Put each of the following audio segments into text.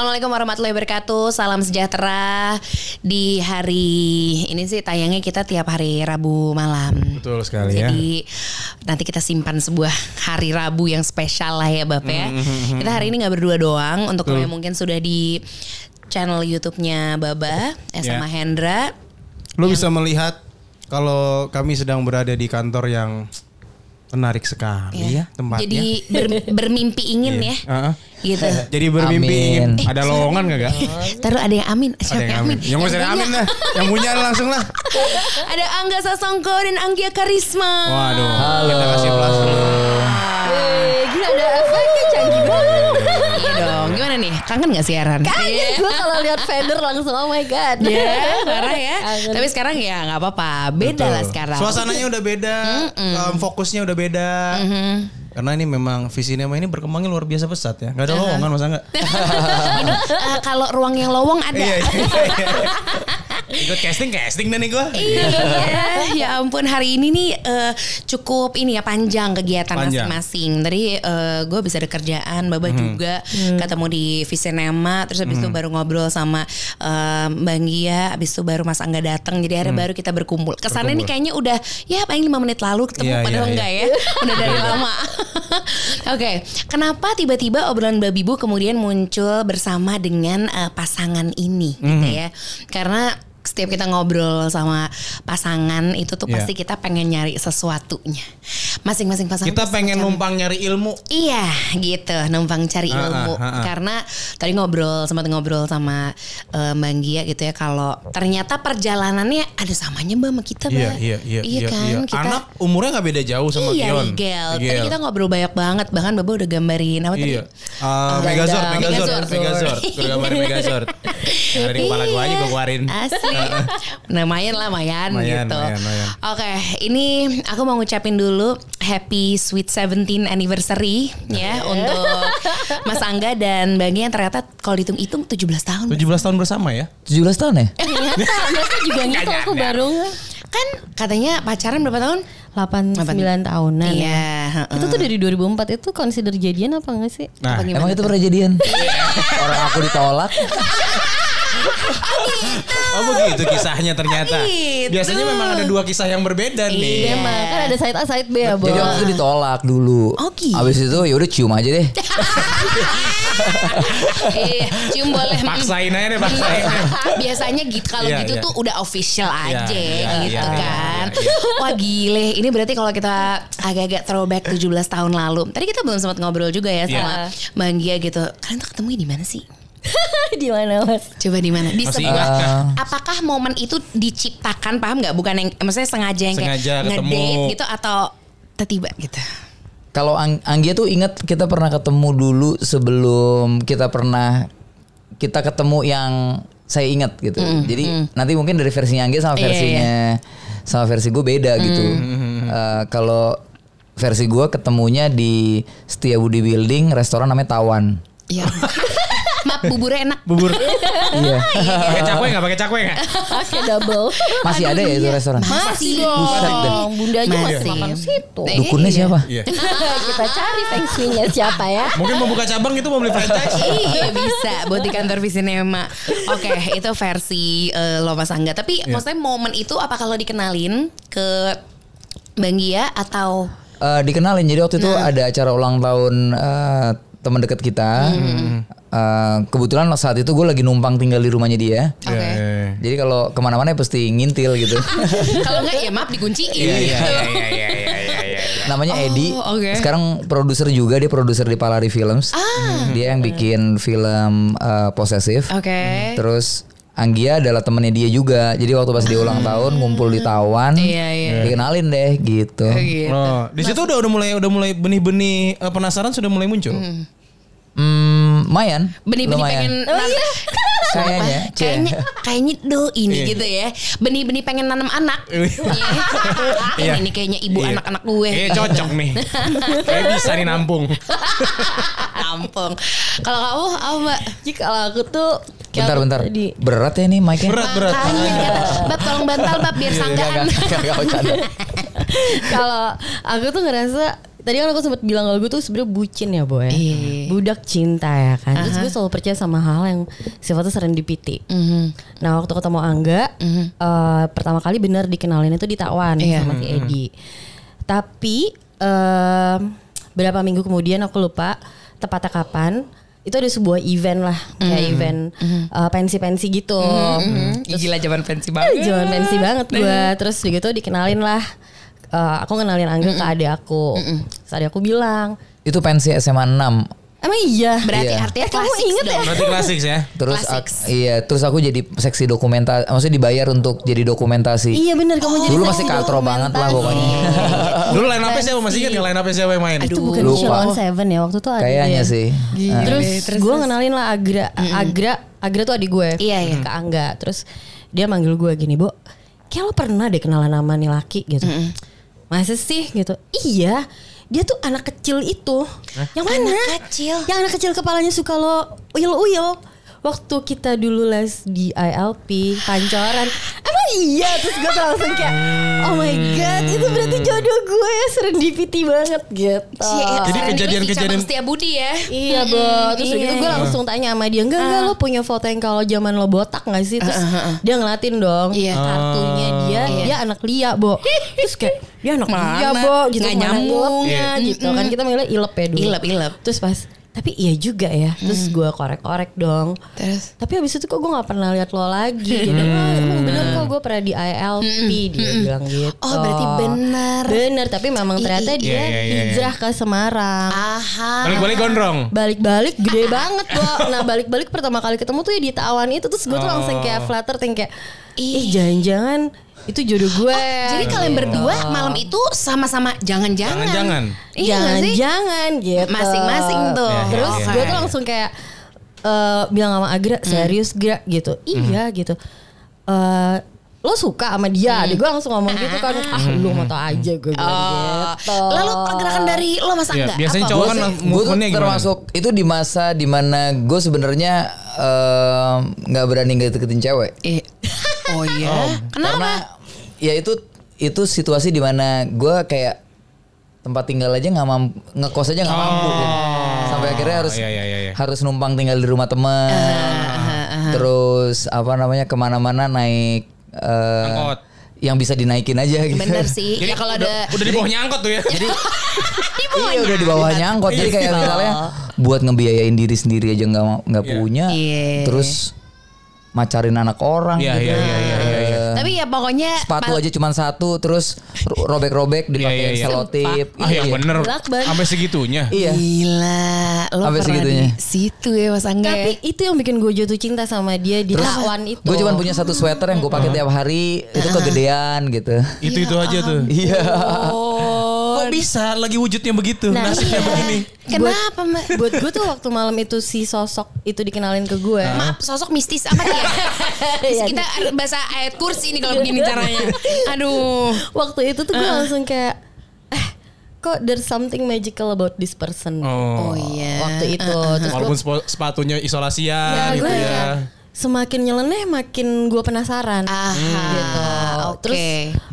Assalamualaikum warahmatullahi wabarakatuh. Salam sejahtera di hari ini sih tayangnya kita tiap hari Rabu malam. Betul sekali ya. Jadi nanti kita simpan sebuah hari Rabu yang spesial lah ya Bapak ya. Mm-hmm, Kita hari ini nggak berdua doang. Untuk yang mungkin sudah di channel YouTube-nya Baba eh, sama Hendra. Lo bisa melihat kalau kami sedang berada di kantor yang menarik sekali ya, tempatnya. Jadi ber- bermimpi ingin ya. Heeh. Gitu. Jadi bermimpi Amin. ingin ada lowongan gak gak? Taruh ada yang amin. Ada Siapa yang amin. Yang usah ada amin lah. Yang punya langsung lah. Ada Angga Sasongko dan Anggia Karisma. Waduh. Halo. Kita kasih. Wih, gila ada efeknya nih? Kangen gak siaran? Kaget gue kalau lihat Fender langsung oh my god. Ya, parah ya. Kangen. Tapi sekarang ya nggak apa-apa. Beda Betul. lah sekarang. Suasananya udah beda, um, fokusnya udah beda. Karena ini memang visi Nema ini berkembangnya luar biasa pesat ya. Gak ada lowongan masa enggak? Ini eh, kalau ruang yang lowong ada. Iya, iya, iya. Ikut casting casting nih gua. Iya, ya ampun hari ini nih eh, cukup ini ya panjang kegiatan masing-masing. Tadi gue bisa ada kerjaan, Baba juga ketemu di Visinema, terus habis itu baru ngobrol sama eh, Bang Gia, habis itu baru Mas Angga datang. Jadi hari baru kita berkumpul. Kesannya nih kayaknya udah ya paling lima menit lalu ketemu, Iya, padahal iya, enggak ya, udah dari lama. Oke, kenapa tiba-tiba obrolan Babi Bu kemudian muncul bersama dengan eh, pasangan ini, gitu ya? Karena setiap kita ngobrol sama pasangan itu tuh Iya. pasti kita pengen nyari sesuatunya. Masing-masing pasangan. Kita pengen macam- numpang nyari ilmu. Iya gitu numpang cari Ah, ilmu ah, ah, ah. karena tadi ngobrol sempat ngobrol sama eh, Mbak Gia gitu ya kalau ternyata perjalanannya ada samanya Mbak sama kita Mbak. Iya, iya, iya, iya kan kita Anak umurnya nggak beda jauh sama iya Kion. Rigel. Tadi kita ngobrol banyak banget bahkan Baba udah gambarin apa Iya. tadi? Uh, Ganda. Megazord, Megazord, Megazord. Megazord. Gue gambarin Megazord. Dari kepala gue aja gue keluarin. Asli. Lumayan lah, lumayan, Lumayan, gitu. Oke, ini aku mau ngucapin dulu happy sweet 17 anniversary ya untuk Mas Angga dan Bang yang ternyata kalau dihitung-hitung 17 tahun. 17 tahun bersama ya? 17 tahun ya? Ternyata mereka juga gitu aku baru Kan katanya pacaran berapa tahun? 8 9 tahunan Iya, ya. heeh. Itu tuh dari 2004 itu consider jadian apa enggak sih? Nah, Apa Emang itu tuh? pernah jadian? Orang aku ditolak. oh begitu kisahnya ternyata. Gitu. Biasanya memang ada dua kisah yang berbeda nih. Iya. Memang kan ada side A side B ya, Bo. Jadi waktu itu ditolak dulu. Oh, gitu. Abis itu ya udah cium aja deh. Iya, cium boleh. Paksain aja deh, paksain. deh. Biasanya gitu kalau Iya, gitu iya. tuh udah official Iya, aja iya, gitu iya, kan. iya, iya. Wah gile, ini berarti kalau kita agak-agak throwback 17 tahun lalu. Tadi kita belum sempat ngobrol juga ya sama Iya. Mbak Gia gitu. Kalian tuh ketemu di mana sih? di mana, Mas? Coba di mana? Di sebuah- ingat kah? Apakah momen itu diciptakan paham nggak? Bukan yang maksudnya sengaja yang Sengaja kayak ketemu. ngedate gitu atau tiba gitu. Kalau Ang Anggia tuh inget kita pernah ketemu dulu sebelum kita pernah kita ketemu yang saya ingat gitu. Jadi nanti mungkin dari versinya Anggia sama Iya, versinya sama versi gue beda gitu. Eh, Kalau versi gue ketemunya di Setiabudi Building, restoran namanya Tawan. Iya. Maaf buburnya enak. Bubur. Iya. Pakai cakwe nggak? Pakai cakwe nggak? Oke, double. Masih ada ya itu restoran? Masih Buset deh. dong. Bunda aja masih Masih. makan situ. Iya. Dukunnya siapa? Iya. Kita cari feng shui-nya siapa ya? Mungkin mau buka cabang itu mau beli franchise. iya bisa buat di kantor Visinema. Oke, itu versi eh, lo Mas Angga. Tapi Iya. maksudnya momen itu apa kalau dikenalin ke Bang Gia atau Eh, dikenalin jadi waktu itu Nah. ada acara ulang tahun eh, teman dekat kita. Hmm. Eh, kebetulan saat itu gue lagi numpang tinggal di rumahnya dia. Oke. Iya, Jadi kalau ke mana-mana pasti ngintil gitu. kalau enggak ya maaf dikunciin Iya, iya, gitu. iya, iya, iya, iya, iya, iya. Namanya Oh, Edi. oke. Sekarang produser juga dia produser di Palari Films. Ah. Dia yang bikin film eh, posesif. Oke. Terus Anggia adalah temennya dia juga. Jadi waktu pas dia ulang tahun ngumpul di Tawan, Iya, iya. dikenalin deh gitu. Gitu. Oh, di situ udah udah mulai udah mulai benih-benih eh, penasaran sudah mulai muncul. Hmm, lumayan. Benih-benih pengen nan- Kayaknya, kayaknya kayaknya do ini Iya. gitu ya. Benih-benih pengen nanam anak. Iya. Iya. ini kayaknya ibu Iya. anak-anak gue. Eh cocok nih. Kayak bisa nih nampung. Nampung. Kalau kamu apa Mbak? Jadi kalau aku tuh Bentar bentar. tadi Berat ya nih mic-nya. Berat berat. Bab tolong bantal Bab biar gak, gak, bercanda. kalau aku tuh ngerasa tadi kan aku sempat bilang kalau gue tuh sebenarnya bucin ya boy Iya. budak cinta ya kan terus gue selalu percaya sama hal yang sifatnya serendipity Mhm. nah waktu ketemu Angga eh, pertama kali bener dikenalin itu di Takwan Iya. sama si Edi tapi em, berapa minggu kemudian aku lupa tepatnya kapan itu ada sebuah event lah kayak event eh, pensi-pensi gitu. Ih, Gila zaman pensi banget. Jangan pensi banget gue Terus gitu dikenalin lah. Eh, Aku kenalin Angga ke adik aku. Terus adik aku bilang Itu pensi SMA 6. Emang iya Berarti Iya. artinya Eh, kamu klasik inget dong. ya? Berarti klasik ya. Terus Classics. ak- iya, terus aku jadi seksi dokumentasi, maksudnya dibayar untuk jadi dokumentasi. Iya bener kamu jadi Dulu masih katro banget lah pokoknya. Dulu line up-nya siapa? Masih ingat nggak line up-nya siapa yang main? Itu bukan Lupa. Seven ya Waktu itu ada Kayaknya sih. Nah. Terus, gue ngenalin lah Agra Agra Agra tuh adik gue Iya, iya. Ke Angga Terus dia manggil gue gini Bo Kayak lo pernah deh kenalan nama nih laki gitu Masa sih gitu Iya dia tuh anak kecil itu Yang mana? Anak kecil? Yang anak kecil kepalanya suka lo uyel-uyel Waktu kita dulu les di ILP Pancoran Emang iya Terus gue langsung kayak Oh my god Itu berarti jodoh gue ya Serendipity banget gitu Cie, Jadi sekarang kejadian-kejadian- cabang setia Budi ya. Iya Bo Terus udah gitu Iya. gue langsung tanya sama dia Enggak enggak lo punya foto yang kalau zaman lo botak gak sih Terus dia ngeliatin dong Iya. Kartunya dia Iya. Dia anak Lia Bo Terus kayak Dia anak Mana? Lia Bo gitu Nggak Mana nyambung. ilepnya gitu kan Kita manggilnya ilep ya dulu Ilep, ilep. Terus pas Tapi iya juga ya Terus gue korek-korek dong Terus? tapi abis itu kok gue gak pernah lihat lo lagi gitu. "Ah, emang bener kok gue pernah di ILP dia bilang gitu. Oh, berarti bener. Bener tapi memang ternyata dia Iya, iya, iya, iya. hijrah ke Semarang. Aha. Balik-balik gondrong. Balik-balik gede banget gua. Nah balik-balik pertama kali ketemu tuh ya di Tawan itu terus gue tuh langsung Oh. kayak flatter think kayak ih jangan-jangan itu jodoh gue. Jadi kalian Gitu. berdua malam itu sama-sama jangan-jangan. Jangan-jangan. Iya jangan-jangan gitu. Masing-masing tuh. Iya, iya, Terus iya. gue tuh langsung kayak eh, bilang sama Agra serius Gra gitu. Iya gitu. Eh lo suka sama dia, Adik gue langsung ngomong gitu kan, ah lu mau tau aja gue bilang Oh. gitu. Lalu pergerakan dari lo masa Iya, enggak? biasanya Apa? cowok Gue kan gue tuh movementnya gimana? termasuk itu di masa di mana gue sebenarnya em, nggak berani deketin cewek. Eh, Oh iya. Kenapa? Karena ya itu itu situasi di mana gue kayak tempat tinggal aja nggak mampu ngekos aja nggak mampu gitu. sampai akhirnya harus iya, iya, iya, iya. harus numpang tinggal di rumah teman terus apa namanya ke mana-mana naik Angkot. yang bisa dinaikin aja gitu Bener sih. Jadi ya kalau udah, ada udah di bawahnya angkot tuh ya. jadi iya udah di bawahnya angkot jadi kayak misalnya buat ngebiayain diri sendiri aja nggak nggak Iya. punya Iya. terus macarin anak orang Iya, gitu iya, iya, iya, iya, iya. Tapi ya pokoknya sepatu pa- aja cuma satu terus ro- robek-robek dipakai Iya, iya, iya. selotip Ah yang Iya. bener. Lakban. Sampai segitunya. iya Gila, lo Sampai pernah segitunya. di situ ya Mas Angga. Tapi ya? itu yang bikin gue jatuh cinta sama dia di Tawan itu. gue cuma punya satu sweater yang gue pakai tiap hari itu kegedean gitu Itu itu aja tuh. iya Kok bisa lagi wujudnya begitu? Nah, Nasibnya iya. begini. Kenapa Mbak? Buat gue tuh waktu malam itu si sosok itu dikenalin ke gue. Maaf, sosok mistis amat ya. Terus kita bahasa ayat kursi nih kalau begini caranya. Aduh. Waktu itu tuh gue langsung kayak eh kok there's something magical about this person. Oh. Oh iya. Waktu itu terus gue Walaupun spo- sepatunya ya, isolasian gitu gue ya. kayak semakin nyeleneh makin gue penasaran. Aha, gitu. oke. Terus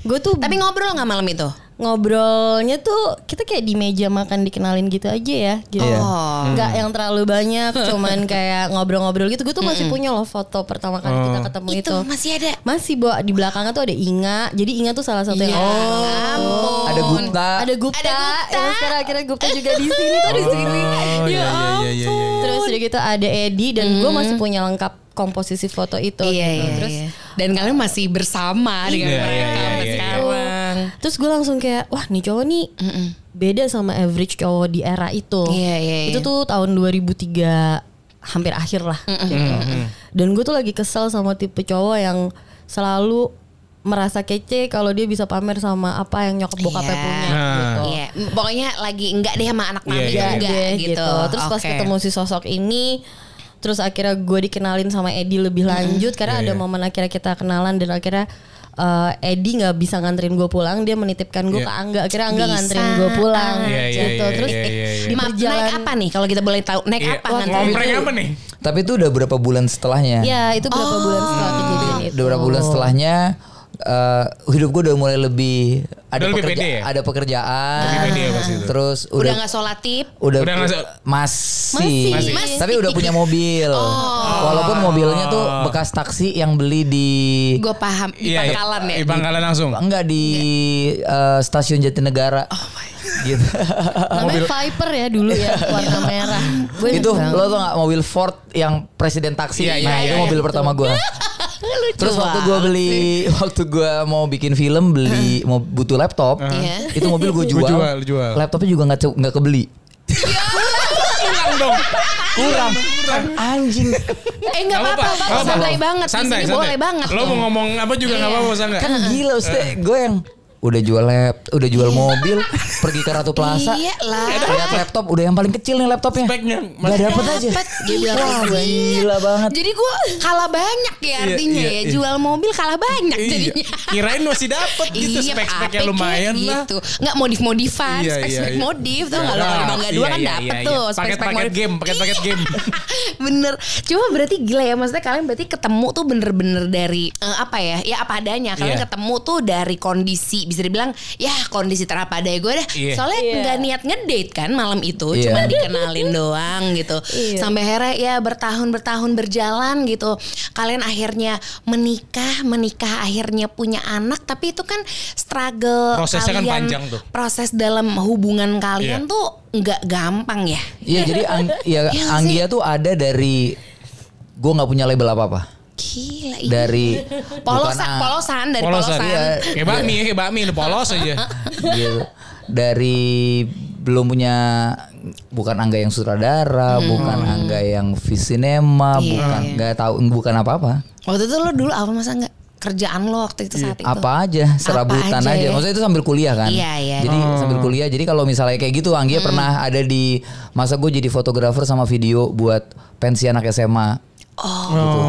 gue tuh Tapi ngobrol nggak malam itu? Ngobrolnya tuh kita kayak di meja makan dikenalin gitu aja ya gitu. Iya. Oh. Nggak yang terlalu banyak cuman kayak ngobrol-ngobrol gitu. Gue tuh masih punya loh foto pertama kali kita ketemu itu. Itu masih ada. Masih Bo, di belakangnya tuh ada Inga. Jadi Inga tuh salah satu yang ampun. ada Gupta ada Gupta, Ada Gupta. yang sekarang akhirnya Gupta juga di sini tuh di sini. Oh iya iya iya iya. iya. Terus udah gitu ada Edi dan gue masih punya lengkap komposisi foto itu. Iya, gitu. iya, Terus iya. Dan kalian masih bersama dengan Iya, mereka iya, iya, iya. sekarang. Terus gue langsung kayak wah nih cowok nih beda sama average cowok di era itu. Iya, iya, Itu iya. tuh tahun 2003 hampir akhir lah gitu. Dan gue tuh lagi kesel sama tipe cowok yang selalu merasa kece kalau dia bisa pamer sama apa yang nyokap bokapnya Iya. punya Nah. gitu. Iya, m- pokoknya lagi enggak deh sama anak mami Iya, iya, juga deh, gitu. Terus pas Oke. ketemu si sosok ini Terus akhirnya gue dikenalin sama Edi lebih lanjut Karena Iya, ada iya. momen akhirnya kita kenalan Dan akhirnya eh, Edi nggak bisa nganterin gue pulang Dia menitipkan gue Iya. ke Angga Akhirnya Angga Bisa nganterin gue pulang Iya, iya, gitu iya, Terus iya, iya, iya. di Ma- perjalanan naik apa nih kalau kita boleh tahu? Naik Iya. apa ngompreng apa nih? tapi itu udah berapa bulan setelahnya Ya itu berapa bulan setelah kejadian itu udah berapa bulan setelahnya eh, hidup gue udah mulai lebih ada Udah lebih pekerja- pede ya? ada pekerjaan. Lebih pede ya pasti itu. Terus Udah udah nggak sholat tip. udah, Udah nggak se- masih, Masih. Masih. tapi udah punya mobil walaupun mobilnya tuh bekas taksi yang beli di Gue paham di Iya, iya. pangkalan ya. Di pangkalan langsung. enggak di eh, stasiun Jatinegara gitu Namanya Viper ya dulu ya warna merah. Gue itu lo tau gak mobil Ford yang presiden taksi Iya, iya, nah iya, itu iya. mobil pertama gue terus waktu gue beli waktu gue mau bikin film beli mau butuh laptop Iya. itu mobil gue Gua jual, jual, jual. laptopnya juga nggak nggak kebeli Kurang dong. kurang kan anjing Eh nggak apa-apa, apa-apa. santai banget. Santai, sini santai. boleh banget. Lo mau ngomong apa juga nggak apa-apa, usah nggak? kan gila Ustaz gue yang udah jual lap udah jual mobil pergi ke Ratu Plaza Iya lah. lihat laptop udah yang paling kecil nih laptopnya Speknya. nggak dapet aja bilang wah "Iya." gila banget Jadi gue kalah banyak ya Iya, artinya iya, ya. iya. Jual mobil kalah banyak Iya. jadinya. Kirain masih dapet gitu Iya, spek-speknya apa lumayan lah. gitu. Nggak modif-modifan, Iya, spek-spek iya, iya. modif tuh nggak lo kalau Bangga dua iya, kan iya, dapet iya, tuh iya. spek-spek Paket-paket game, paket-paket game. bener. Cuma berarti gila ya maksudnya kalian berarti ketemu tuh bener-bener dari eh, apa ya? Ya apa adanya. Kalian Iya. ketemu tuh dari kondisi bisa dibilang ya kondisi terapa adanya gue dah. Iya. Soalnya Iya. nggak niat ngedate kan malam itu, Iya. cuma dikenalin doang gitu. Iya. Sampai akhirnya ya bertahun-bertahun berjalan gitu. Kalian akhirnya menikah, menikah akhirnya punya anak, tapi itu kan struggle Prosesnya kan kalian. panjang tuh. Proses dalam hubungan kalian Iya. tuh nggak gampang ya. Iya jadi ang, ya nggak Anggia tuh ada dari gue nggak punya label apa apa Gila iya. dari polosan, bukan- polosan dari Polosan. polosan. Iya. Kayak bakmi, kayak bakmi, udah polos aja. gitu dari belum punya bukan angga yang sutradara bukan angga yang visinema Iya, bukan iya. nggak tahu bukan apa apa Waktu itu lo dulu apa masa nggak kerjaan lo waktu itu saat itu? apa aja serabutan Apa aja, aja ya? maksudnya itu sambil kuliah kan Iya, iya. jadi sambil kuliah jadi kalau misalnya kayak gitu Anggia pernah ada di masa gue jadi fotografer sama video buat pensi anak SMA Oh. gitu.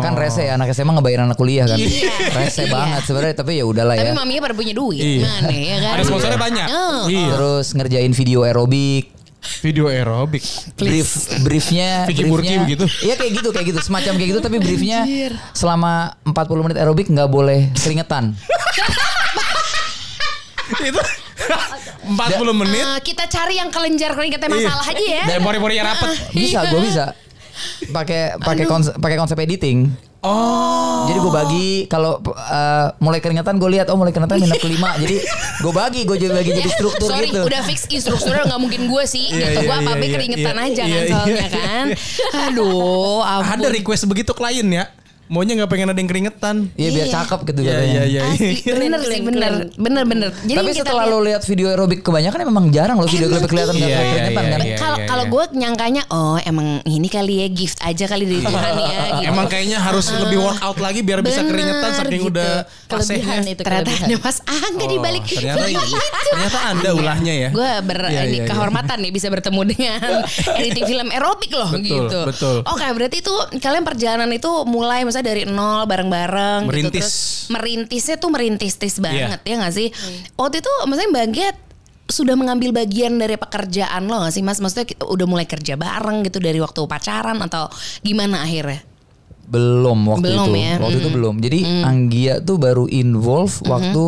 Kan rese ya anak SMA ngebayar anak kuliah kan. Iya. Rese Iya. banget sebenarnya tapi ya udahlah Tapi ya. maminya pada punya duit. Iya. Mana ya kan? Ada sponsornya banyak. Oh. Iya. Terus ngerjain video aerobik. Video aerobik. Brief briefnya Vicky briefnya Burki begitu? Iya kayak gitu kayak gitu semacam kayak gitu tapi briefnya selama 40 menit aerobik nggak boleh keringetan. Itu 40 menit. Eh, kita cari yang kelenjar keringetnya masalah aja ya. Dan pori-porinya rapet. Bisa gue bisa. Pakai pakai konsep pakai konsep editing. Oh. Jadi gue bagi kalau uh, mulai keringetan gue lihat oh mulai keringetan minat kelima. Jadi gue bagi gue jadi bagi jadi struktur Sorry, gitu. udah fix instrukturnya nggak mungkin gue sih. Iya, gitu. iya, gue apa apa iya, keringetan iya, aja iya, kan iya, soalnya iya, kan. Aduh, ampun. Ada request begitu klien ya. Maunya nggak pengen ada yang keringetan. Iya biar Iya. cakep gitu Iya, katanya. iya, iya. Asli, bener sih bener bener bener jadi Tapi setelah lihat- lo lihat video aerobik kebanyakan memang jarang lo video klip kelihatan nggak Iya, iya, keringetan iya, kan. iya. kalau kalau gue nyangkanya oh emang ini kali ya gift aja kali dari Tuhan ya gitu. Emang kayaknya harus lebih workout lagi biar bisa keringetan saking gitu. udah Kelebihan pasehnya. itu ternyata kelebihan. ada Mas Angga di balik Oh, ternyata ternyata anda ulahnya ya. gue ber Iya, ini iya, iya. kehormatan nih bisa bertemu dengan editing film aerobik loh Betul, gitu. betul. Oke berarti itu kalian perjalanan itu mulai misalnya dari nol bareng-bareng gitu Merintis. terus merintisnya tuh merintis-tis banget Iya. ya nggak sih? Waktu itu maksudnya Mbak Giat sudah mengambil bagian dari pekerjaan lo gak sih mas? Maksudnya kita udah mulai kerja bareng gitu dari waktu pacaran atau gimana akhirnya? Belum waktu Belum itu. ya. Waktu itu Mm. belum. Jadi Anggia tuh baru involve waktu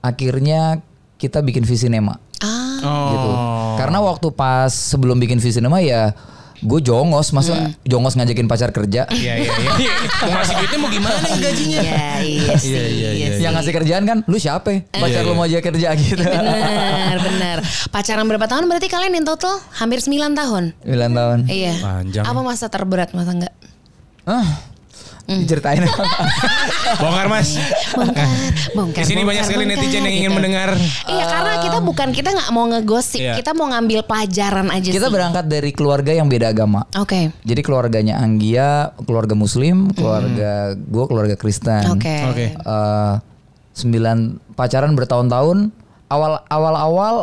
akhirnya kita bikin Visinema Ah, Oh. gitu. Karena waktu pas sebelum bikin Visinema ya gue jongos masa jongos ngajakin pacar kerja. Iya iya iya. Mau ngasih duitnya mau gimana nih gajinya? Iya, iya sih. Iya, iya, iya, sih. Yang ngasih kerjaan kan lu siapa? Pacar Iya, lu mau aja kerja gitu. Benar, benar. Pacaran berapa tahun berarti kalian in total? Hampir 9 tahun. 9 tahun. Iya. Panjang. Apa masa terberat masa enggak? Ah. Mm. Diceritain Bongkar mas. Bongkar, bongkar. Di sini banyak sekali bongkar, netizen yang ingin gitu. mendengar. Iya, karena kita bukan kita nggak mau ngegosip, Iya. kita mau ngambil pelajaran aja Kita sih. berangkat dari keluarga yang beda agama. Oke. Jadi keluarganya Anggia, keluarga Muslim, keluarga gue keluarga Kristen. Oke. Oke. Eh, sembilan pacaran bertahun-tahun. Awal awal awal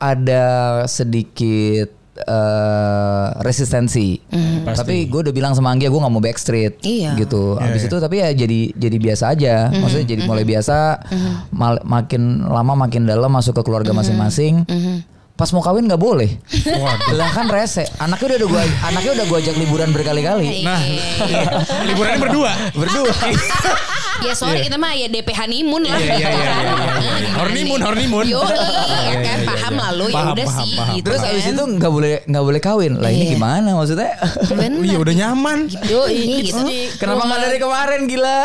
ada sedikit eh, resistensi. Tapi gue udah bilang sama Anggia gue nggak mau backstreet. Iya. Gitu. Habis itu tapi ya jadi jadi biasa aja. Maksudnya jadi mulai biasa. mal- makin lama makin dalam masuk ke keluarga masing-masing. Pas mau kawin nggak boleh. Lah kan rese. Anaknya udah gua anaknya udah gua ajak liburan berkali-kali. Nah, Iya. liburannya berdua. Berdua. ya sorry itu mah ya DP honeymoon lah Iya, iya, iya, kan. iya, iya, iya. Nih? hornimun. Yo, Iya, iya kan iya, paham iya. lalu ya udah paham, sih paham. gitu Terus kan. abis itu nggak boleh nggak boleh kawin. Lah ini Iya. gimana maksudnya? Iya udah nyaman. Yo, Iya, gitu. gitu. Di Kenapa nggak dari kemarin gila?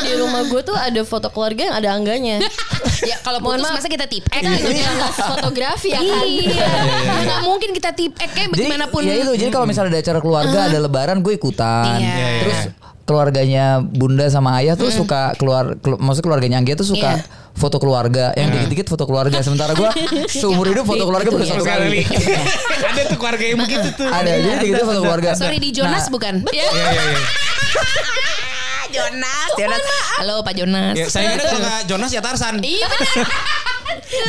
di rumah gue tuh ada foto keluarga yang ada angganya. ya kalau putus maaf. masa kita tip Eh kan Iya. fotografi ya kan. Iya, nggak mungkin kita tip eh kayak Jadi bagaimanapun. ya itu. Jadi kalau misalnya ada acara keluarga, ada lebaran, gue ikutan. Iya. Iya, iya. Terus keluarganya bunda sama ayah tuh suka keluar, kelu- maksudnya keluarganya Anggia tuh suka Iya. foto keluarga. Yang dikit-dikit foto keluarga. Sementara gue seumur hidup foto keluarga baru satu kali. Ada tuh keluarga yang begitu tuh. Ada. Jadi dikit-dikit foto keluarga. Sorry di Jonas Nah, bukan? Ya. Iya iya iya. Jonas, Jonas. Halo Pak Jonas. Ya, saya kira kalau nggak Jonas ya Tarsan. Iya benar.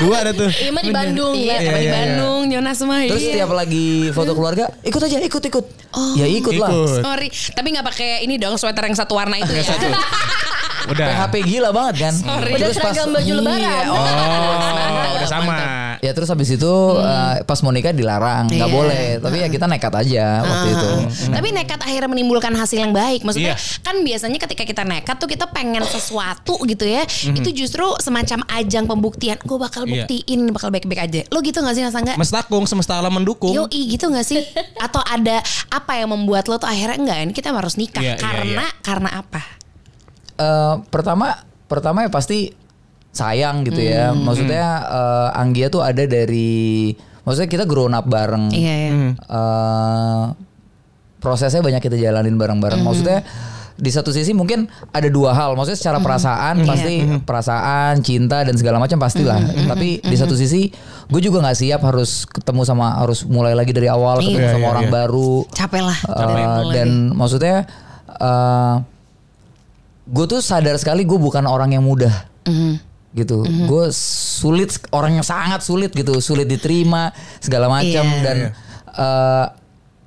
Dua ada tuh. Iya mah di Bandung Iya, ya. sama di iya, iya. Bandung Jonas mah. Terus iya. setiap lagi foto keluarga, ikut aja, ikut ikut. Ya ikut lah. Ikut. Sorry, tapi nggak pakai ini dong sweater yang satu warna itu ya. Satu. Udah. PHP gila banget kan. Sorry. Udah seragam baju lebaran. Iya, Oh, Mantap, udah sama. mantap. Ya terus habis itu eh, pas mau nikah dilarang, nggak Iya. boleh. Tapi ya kita nekat aja waktu itu. Tapi nekat akhirnya menimbulkan hasil yang baik. Maksudnya Iya. kan biasanya ketika kita nekat tuh kita pengen sesuatu gitu ya. Itu justru semacam ajang pembuktian. Gue bakal Iya. buktiin bakal baik-baik aja. Lo gitu gak sih Mas Angga? Mestakung semesta alam mendukung. Yoi gitu gak sih? Atau ada apa yang membuat lo tuh akhirnya enggak ini kita harus nikah Iya, iya, karena karena apa? Eh, pertama pertama ya pasti sayang gitu ya. Maksudnya eh, Anggia tuh ada dari maksudnya kita grown up bareng. Iya ya. Eh, prosesnya banyak kita jalanin bareng-bareng. Maksudnya di satu sisi mungkin ada dua hal. Maksudnya secara perasaan pasti perasaan, cinta dan segala macam pastilah. Tapi di satu sisi gue juga nggak siap harus ketemu sama harus mulai lagi dari awal ketemu Iya, sama iya, orang iya. baru. Capek lah. Uh, dan maksudnya uh, gue tuh sadar sekali gue bukan orang yang mudah. Mhm. gitu. Gue sulit orang yang sangat sulit gitu. Sulit diterima segala macam. Iya. dan uh,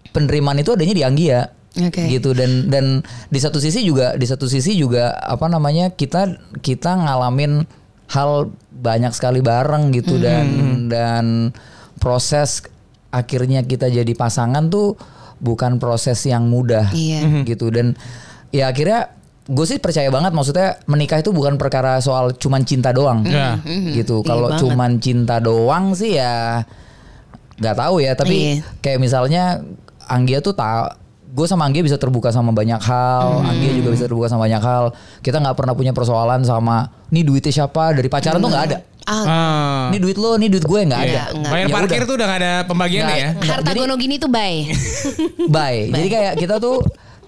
penerimaan itu adanya di Anggia. Oke. gitu. Dan dan di satu sisi juga di satu sisi juga apa namanya kita kita ngalamin hal banyak sekali bareng gitu. Dan dan proses akhirnya kita jadi pasangan tuh bukan proses yang mudah Iya. gitu. Dan ya akhirnya gue sih percaya banget maksudnya menikah itu bukan perkara soal cuman cinta doang Iya. gitu Iya kalau banget. cuman cinta doang sih ya nggak tahu ya tapi Iya. kayak misalnya Anggia tuh tak gue sama Anggia bisa terbuka sama banyak hal Hmm. Anggia juga bisa terbuka sama banyak hal kita nggak pernah punya persoalan sama ini duitnya siapa dari pacaran tuh nggak ada Ah, Ah. ini duit lo ini duit gue nggak ada Iya, nggak. Bayar Ya parkir udah. tuh udah gak ada pembagian Nggak. ya. harta jadi- gono gini tuh bye. Bye. Jadi kayak kita tuh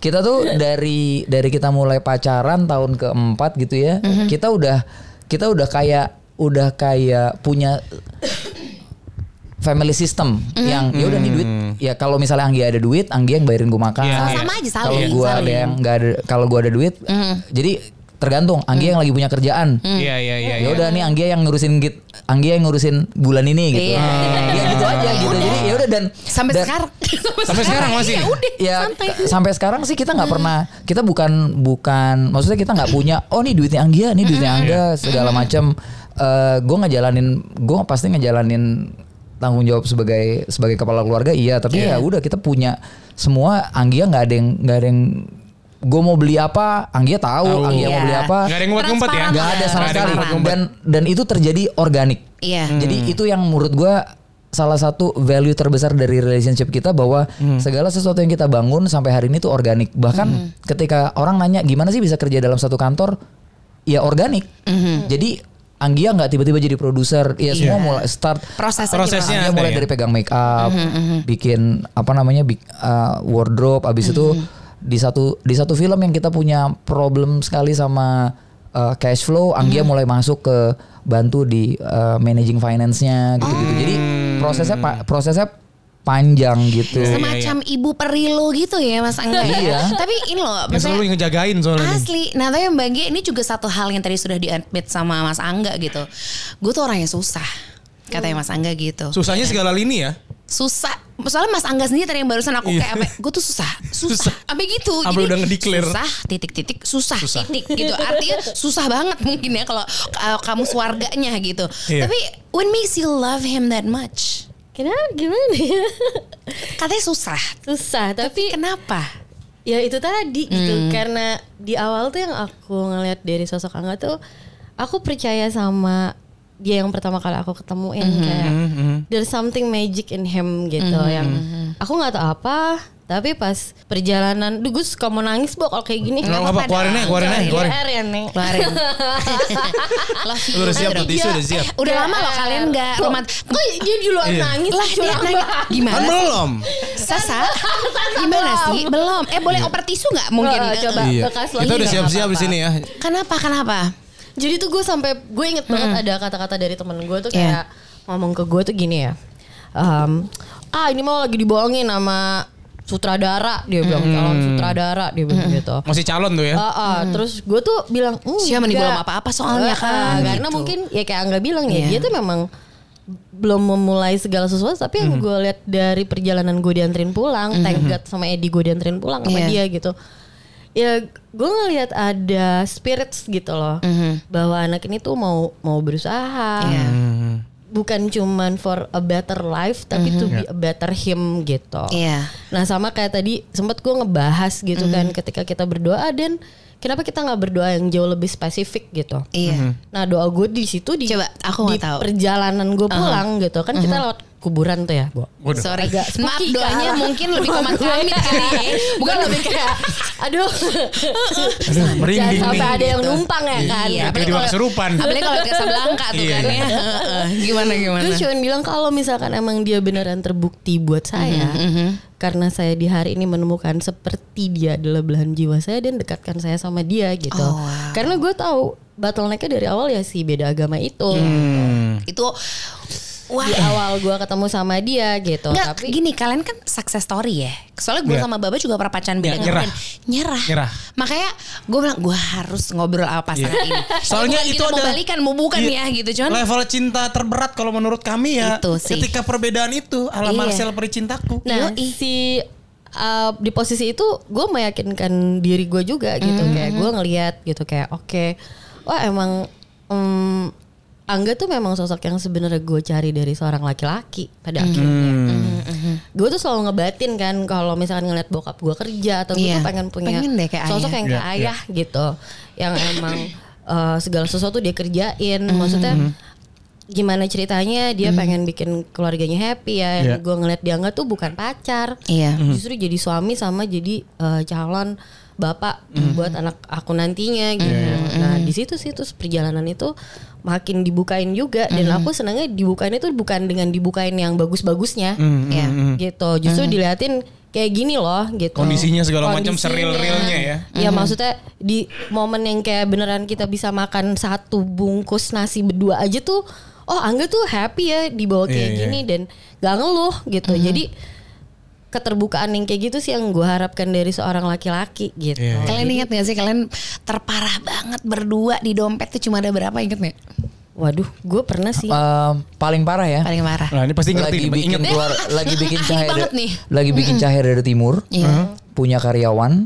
kita tuh dari dari kita mulai pacaran tahun keempat gitu ya, Mhm. kita udah kita udah kayak udah kayak punya family system Mhm. yang ya udah nih duit ya kalau misalnya Anggi ada duit Anggi yang bayarin gue makan Iya, iya. Sama aja saling. kalau gue ada yang nggak ada kalau gue ada duit jadi tergantung. Anggi yang lagi punya kerjaan. Iya iya iya. ya udah nih Anggia yang ngurusin git Anggia yang ngurusin bulan ini gitu. Iya. ya gitu aja gitu. Jadi ya udah dan Sampai dan- sekarang. Sampai sekarang masih? Ya udah, ya sampai. Sekarang sih kita nggak pernah kita bukan bukan maksudnya kita nggak punya oh nih duitnya Anggia nih duitnya Angga segala macam Eh gue ngejalanin gue pasti ngejalanin tanggung jawab sebagai sebagai kepala keluarga iya. Tapi ya udah kita punya semua Anggia nggak ada yang nggak ada yang gue mau beli apa Anggia tahu Tahu. Anggia mau Iya. beli apa Gak ada yang ngumpet-ngumpet ya. Nggak ada sama sekali dan dan itu terjadi organik Iya. jadi itu yang menurut gua salah satu value terbesar dari relationship kita bahwa segala sesuatu yang kita bangun sampai hari ini tuh organik. Bahkan ketika orang nanya gimana sih bisa kerja dalam satu kantor, ya organik. Jadi Anggia nggak tiba-tiba jadi produser, ya semua mulai start Prosesnya. Prosesnya. Anggia mulai ya? dari pegang make up, bikin apa namanya bik- uh, wardrobe, abis itu di satu di satu film yang kita punya problem sekali sama uh, cash flow, Anggia mulai masuk ke bantu di uh, managing finance-nya gitu-gitu. Jadi prosesnya pa- prosesnya panjang gitu. Semacam ibu perilo gitu ya Mas Angga ya. Iya. Tapi ini loh, Yang selalu ngejagain soalnya. Asli. Nah tapi Mbak Gia ini juga satu hal yang tadi sudah di-admit sama Mas Angga gitu. Gue tuh orang yang susah. Katanya Mas Angga gitu. Susahnya segala lini ya. Susah. Soalnya Mas Angga sendiri tadi yang barusan aku Iya. kayak apa? Gue tuh susah. Susah. Susah. Sampai gitu. Sampai udah ngedeclare. Susah. Titik-titik. Susah. Susah. Titik gitu. Artinya susah banget mungkin ya kalau kalau kamu warganya gitu. Iya. Tapi what makes you love him that much? Kenapa gimana ya? Katanya susah. Susah Tapi tapi kenapa? ya itu tadi gitu karena di awal tuh yang aku ngeliat dari sosok Angga tuh aku percaya sama dia yang pertama kali aku ketemuin kayak there's something magic in him gitu yang aku nggak tahu apa tapi pas perjalanan duh gue suka mau nangis bu kalau kayak gini Nggak apa-apa, keluarin aja, keluarin aja, keluarin. Ya Keluarin. Love you. Lu udah siap tuh tisu udah siap. Udah lama loh kalian nggak Kok- roman kok dia duluan Iya. nangis lah dia. Kan gimana sih? belum. Sasa gimana sih belum eh boleh oper tisu nggak mungkin coba Iya. bekas lagi Kita udah siap-siap di sini ya. kenapa kenapa Jadi tuh gue sampai gue inget banget ada kata-kata dari temen gue tuh kayak ngomong ke gue tuh gini ya. Ehm, ah ini mau lagi dibohongin sama sutradara dia bilang calon sutradara dia bilang gitu. Masih calon tuh ya. Ah, ah, terus gue tuh bilang Siapa nih, belum apa-apa soalnya Ah, kan, karena gitu. mungkin ya kayak Angga bilang ya Iya. dia tuh memang belum memulai segala sesuatu tapi yang gue lihat dari perjalanan gue dianterin pulang thank God sama Edi gue dianterin pulang sama Iya. dia gitu ya gue ngelihat ada spirits gitu loh bahwa anak ini tuh mau mau berusaha Iya. bukan cuman for a better life tapi to be a better him gitu Iya. Nah sama kayak tadi sempat gue ngebahas gitu kan ketika kita berdoa dan kenapa kita nggak berdoa yang jauh lebih spesifik gitu. Iya. Nah doa gue di situ di Coba, aku di tahu. perjalanan gue pulang gitu kan kita lewat kuburan tuh ya. Bo. Waduh. Sorry. Agak Maaf spooky doanya kan? mungkin lebih ke Mas Hamid kali ya. Bukan lebih kayak Aduh, Aduh, jangan merinding sampai nih. ada yang numpang ya kan. Iya, Kayak apalagi kalau- kesurupan. Apalagi kalau ke Casablanca tuh Iya. kan ya. Heeh. Gimana gimana? Gue cuma bilang kalau misalkan emang dia beneran terbukti buat saya, karena saya di hari ini menemukan seperti dia adalah belahan jiwa saya dan dekatkan saya sama dia gitu. Oh, wow. Karena gue tahu bottlenecknya dari awal ya si beda agama itu. Hmm. Itu Wah, Di awal gue ketemu sama dia gitu, Enggak, tapi gini kalian kan success story ya. Soalnya gue Iya. sama Baba juga pernah pacaran beda Iya, agama nyerah. dan nyerah. Nyerah. Makanya gue bilang gue harus ngobrol sama pasangan Iya. ini. Soalnya Bukan itu kita mau ada- balikan, mau bukan Iya. ya gitu. Cuman Level cinta terberat kalau menurut kami ya. Itu sih. Ketika perbedaan itu ala Iya. Marcel Pericintaku. Nah si uh, di posisi itu gue meyakinkan diri gue juga gitu kayak gue ngelihat gitu kayak oke wah emang em, Angga tuh memang sosok yang sebenarnya gue cari dari seorang laki-laki pada akhirnya. Gue tuh selalu ngebatin kan kalau misalkan ngeliat bokap gue kerja atau gue Iya. tuh pengen punya Pengen deh kayak sosok ayah. yang kayak Iya, ayah gitu, yang emang uh, segala sesuatu dia kerjain. Maksudnya gimana ceritanya dia pengen bikin keluarganya happy ya. Iya. Gue ngeliat dia nggak tuh bukan pacar, Iya. justru jadi suami sama jadi eh, calon bapak buat anak aku nantinya gitu. Nah di situ sih terus perjalanan itu makin dibukain juga dan aku senangnya dibukain itu bukan dengan dibukain yang bagus-bagusnya, Iya. gitu. Justru diliatin kayak gini loh gitu. Kondisinya segala macam seril-rilnya ya. Iya maksudnya di momen yang kayak beneran kita bisa makan satu bungkus nasi berdua aja tuh oh Angga tuh happy ya dibawa kayak Iya, iya. gini dan gak ngeluh gitu. Jadi keterbukaan yang kayak gitu sih yang gue harapkan dari seorang laki-laki gitu. Iya, iya. Kalian ingat gak sih kalian terparah banget berdua di dompet tuh cuma ada berapa inget gak? Waduh, gue pernah sih. Eh, paling parah ya. Paling parah. Nah, ini pasti ngerti lagi nih, bikin inget. keluar, lagi bikin cahaya, nih. lagi bikin cahaya dari timur, punya karyawan,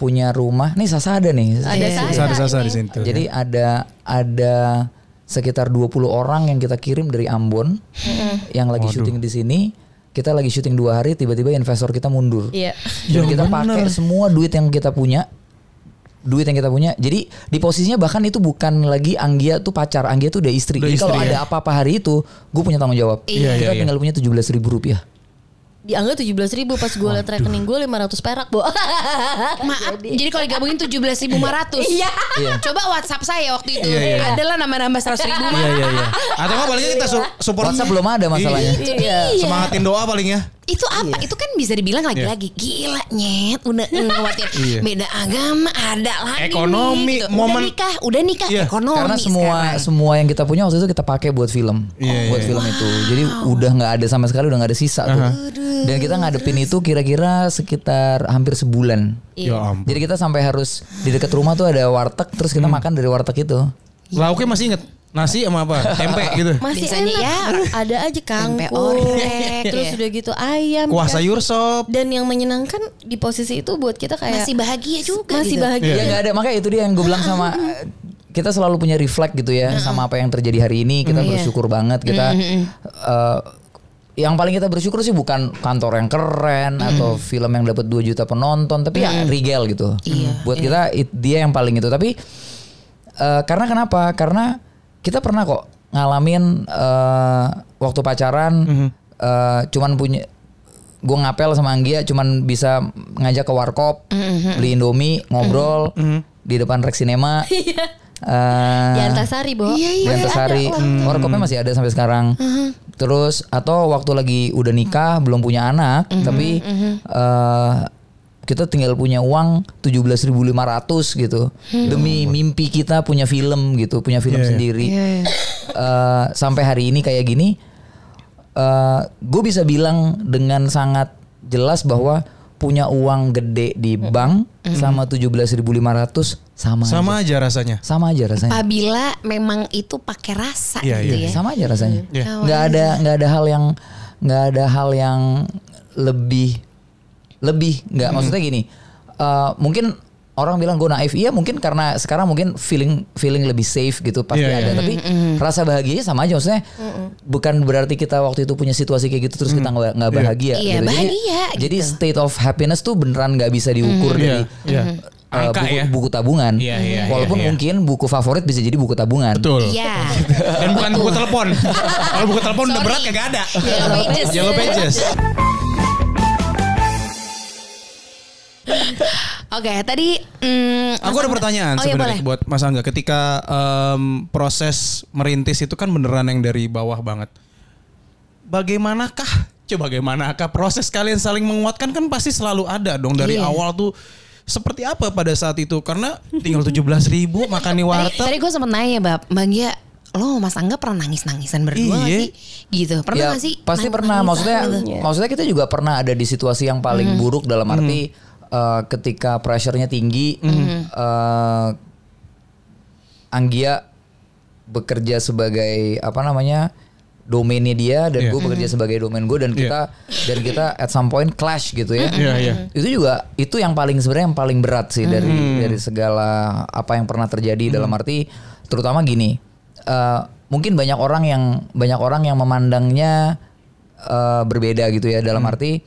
punya rumah. Nih Sasa ada nih. Ada. Sasa Sasa-sasa ini. di situ. Jadi ada ada sekitar 20 orang yang kita kirim dari Ambon yang lagi syuting di sini. Kita lagi syuting dua hari, tiba-tiba investor kita mundur. Iya. Dan kita pakai semua duit yang kita punya. Duit yang kita punya. Jadi di posisinya bahkan itu bukan lagi Anggia tuh pacar, Anggia tuh udah istri. Udah Jadi kalau istri, ada apa-apa hari itu, gue punya tanggung jawab. Iya, kita iya, iya. tinggal punya 17 ribu rupiah. Dianggap tujuh belas ribu pas gue liat rekening gue 500 perak bu. Maaf, jadi, kalau digabungin 17.500 Iya. Iya. Coba WhatsApp saya waktu itu Iya, iya. Adalah nambah-nambah 100 ribu Iya iya iya. Atau nggak paling nggak kita su- support WhatsApp belum ada masalahnya. Iya. Semangatin doa paling ya. itu apa? Itu kan bisa dibilang lagi-lagi gila nyet, udah ngelewatin Iya. beda agama, ada lagi Ekonomi, nih, gitu. momen- udah nikah, udah nikah, Iya. ekonomi Karena semua sekarang. semua yang kita punya waktu itu kita pakai buat film, Iya, buat iya. film itu. Jadi udah nggak ada sama sekali, udah nggak ada sisa tuh. Dan kita ngadepin itu kira-kira sekitar hampir sebulan. Ya ampun. Jadi kita sampai harus di dekat rumah tuh ada warteg, terus kita makan dari warteg itu. Lauknya masih inget nasi sama apa? Tempe gitu. Masih Biasanya enak. ya, ada aja tempe kangkung. orek, Terus ya. udah gitu ayam. Kuah kan. sayur sop. Dan yang menyenangkan di posisi itu buat kita kayak masih bahagia juga masih gitu. bahagia. Ya nggak ada, makanya itu dia yang gue bilang sama eh, kita selalu punya reflect gitu ya sama apa yang terjadi hari ini. Kita bersyukur banget kita eh, yang paling kita bersyukur sih bukan kantor yang keren atau film yang dapat 2 juta penonton tapi ya Rigel gitu. Buat kita it- dia yang paling itu tapi eh, karena kenapa? Karena kita pernah kok ngalamin eh, waktu pacaran eh, cuman punya gue ngapel sama Anggia cuman bisa ngajak ke warkop beli Indomie ngobrol di depan Rex Cinema. Eh, Di Antasari, Bo. Iya, di Antasari. Warkopnya masih ada sampai sekarang. Terus atau waktu lagi udah nikah belum punya anak tapi eh, kita tinggal punya uang 17.500 gitu. Demi mimpi kita punya film gitu punya film iya. sendiri. Eh, sampai hari ini kayak gini gue bisa bilang dengan sangat jelas bahwa punya uang gede di bank sama 17.500 sama Sama aja. aja rasanya. sama aja rasanya Apabila memang itu pakai rasa Iya, gitu iya. ya. sama aja rasanya Iya. nggak ada nggak ada hal yang nggak ada hal yang lebih lebih nggak maksudnya gini eh, mungkin orang bilang gue naif iya mungkin karena sekarang mungkin feeling feeling lebih safe gitu pasti Iya, ada iya. tapi rasa bahagianya sama aja maksudnya bukan berarti kita waktu itu punya situasi kayak gitu terus kita nggak nggak Iya. bahagia Iya, gitu. Jadi- bahagia jadi, gitu. state of happiness tuh beneran nggak bisa diukur dari Iya, iya. Eh, Angka buku, ya. buku tabungan Iya, iya, walaupun iya, iya. mungkin buku favorit bisa jadi buku tabungan Betul. Iya. Dan bukan buku telepon. Kalau buku telepon udah berat kagak ada. Yellow Pages. Yellow Pages. Oke, tadi mm, Aku ada pertanyaan oh, iya, sebenarnya boleh. buat Mas Angga. Ketika em, proses merintis itu kan beneran yang dari bawah banget. Bagaimanakah? Coba bagaimanakah proses kalian saling menguatkan kan pasti selalu ada dong dari Iya. awal tuh seperti apa pada saat itu karena tinggal 17.000 ribu makan di Tadi, warteg tadi gue sempet nanya, Bab, Bang Gia, lo Mas Angga pernah nangis-nangisan berdua nggak Iya. sih? Gitu. Pernah ya, nggak sih? pasti nangis- pernah. Maksudnya, nangis-nangis? maksudnya kita juga pernah ada di situasi yang paling buruk dalam arti eh, ketika pressure-nya tinggi, eh, Anggia bekerja sebagai apa namanya domainnya dia dan Iya. gue bekerja sebagai domain gue dan kita dan kita at some point clash gitu ya. Iya, iya. Itu juga itu yang paling sebenarnya yang paling berat sih dari dari segala apa yang pernah terjadi dalam arti terutama gini. eh, mungkin banyak orang yang banyak orang yang memandangnya eh, berbeda gitu ya dalam arti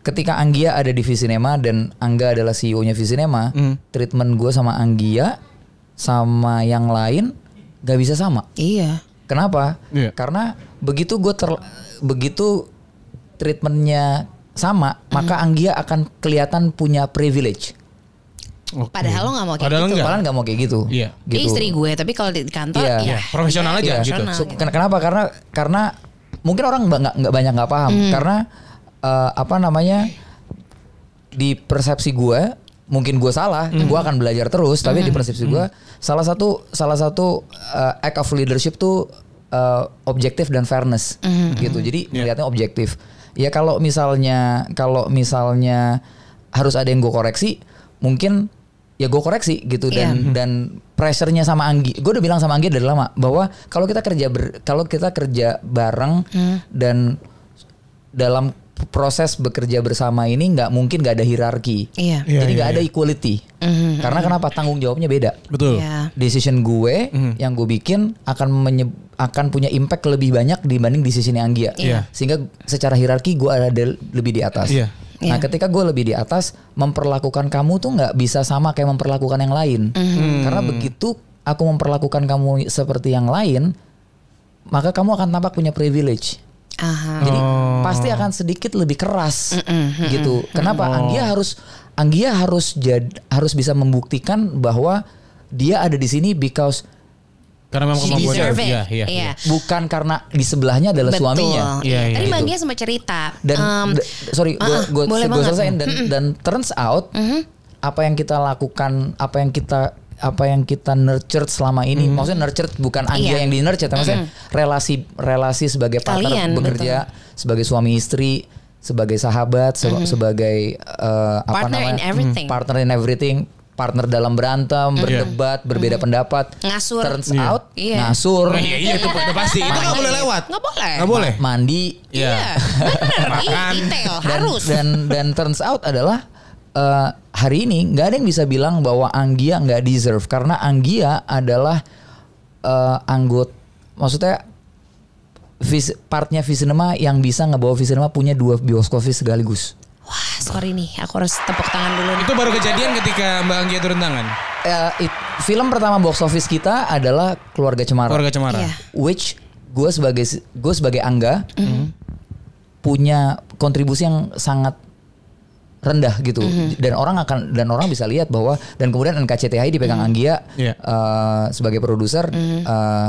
ketika Anggia ada di Visinema dan Angga adalah CEO-nya Visinema, treatment gue sama Anggia sama yang lain gak bisa sama. Iya. Kenapa? Iya. Karena begitu gue ter begitu treatmentnya sama, maka Anggia akan kelihatan punya privilege. Oke. Padahal lo nggak mau kayak Padahal gitu. enggak. Padahal nggak mau kayak gitu. Iya. Gitu. istri gue, tapi kalau di kantor Iya. ya Iya, profesional aja Iya. gitu. profesional So, ken- kenapa? Karena karena mungkin orang nggak nggak- banyak nggak paham karena eh, apa namanya di persepsi gue mungkin gue salah, gue akan belajar terus. Tapi di persepsi gue salah satu salah satu eh, act of leadership tuh eh, objektif dan fairness gitu. Jadi melihatnya objektif. Ya kalau misalnya kalau misalnya harus ada yang gue koreksi, mungkin ya gue koreksi gitu dan dan pressure-nya sama Anggi. Gue udah bilang sama Anggi dari lama bahwa kalau kita kerja ber, kalau kita kerja bareng dan dalam proses bekerja bersama ini nggak mungkin nggak ada hierarki. Iya. Iya, Jadi iya, nggak ada iya. equality. Karena kenapa tanggung jawabnya beda. Betul. Iya. Decision gue yang gue bikin akan menye- akan punya impact lebih banyak dibanding decisionnya Anggia. Iya. Sehingga secara hierarki gue ada del- lebih di atas. Iya. Nah, Iya. ketika gue lebih di atas, memperlakukan kamu tuh nggak bisa sama kayak memperlakukan yang lain. Karena begitu aku memperlakukan kamu seperti yang lain, maka kamu akan tampak punya privilege. Aha. Jadi Oh. pasti akan sedikit lebih keras gitu. Kenapa? Oh. Anggia harus Anggia harus jad, harus bisa membuktikan bahwa dia ada di sini because Karena memang kemampuan deserve it. Iya, iya. Iya. bukan karena di sebelahnya adalah Betul. suaminya. Iya, iya. Tadi Gitu. Bang Gia sempat cerita. Dan em, d- sorry, gue ah, gue banget. selesaiin dan dan turns out apa yang kita lakukan, apa yang kita apa yang kita nurtured selama ini, maksudnya nurtured bukan Anggia Iya. yang di nurtured, maksudnya relasi relasi sebagai partner Kalian, bekerja sebagai suami istri, sebagai sahabat, se- sebagai eh, apa Partner in namanya, everything. partner in everything, partner dalam berantem, berdebat, berbeda pendapat, Ngasur. turns Iya. out Iya. ngasur, Oh, iya, iya itu udah pasti. Itu nggak boleh lewat. Nggak boleh. Nggak boleh. mandi, Iya. Makan. Ih, detail dan, harus. dan dan turns out adalah eh, hari ini nggak ada yang bisa bilang bahwa Anggia nggak deserve karena Anggia adalah eh, anggot maksudnya vis, partnya Visinema yang bisa ngebawa Visinema punya dua bioskop sekaligus. Wah, sorry nih, aku harus tepuk tangan dulu nih. Itu baru kejadian ketika Mbak Anggia turun tangan. Eh, it- film pertama box office kita adalah Keluarga Cemara. Keluarga Cemara. Iya. which gue sebagai gue sebagai Angga punya kontribusi yang sangat rendah gitu. Dan orang akan dan orang bisa lihat bahwa dan kemudian NKCTHI dipegang Anggia Iya. eh, sebagai produser eh,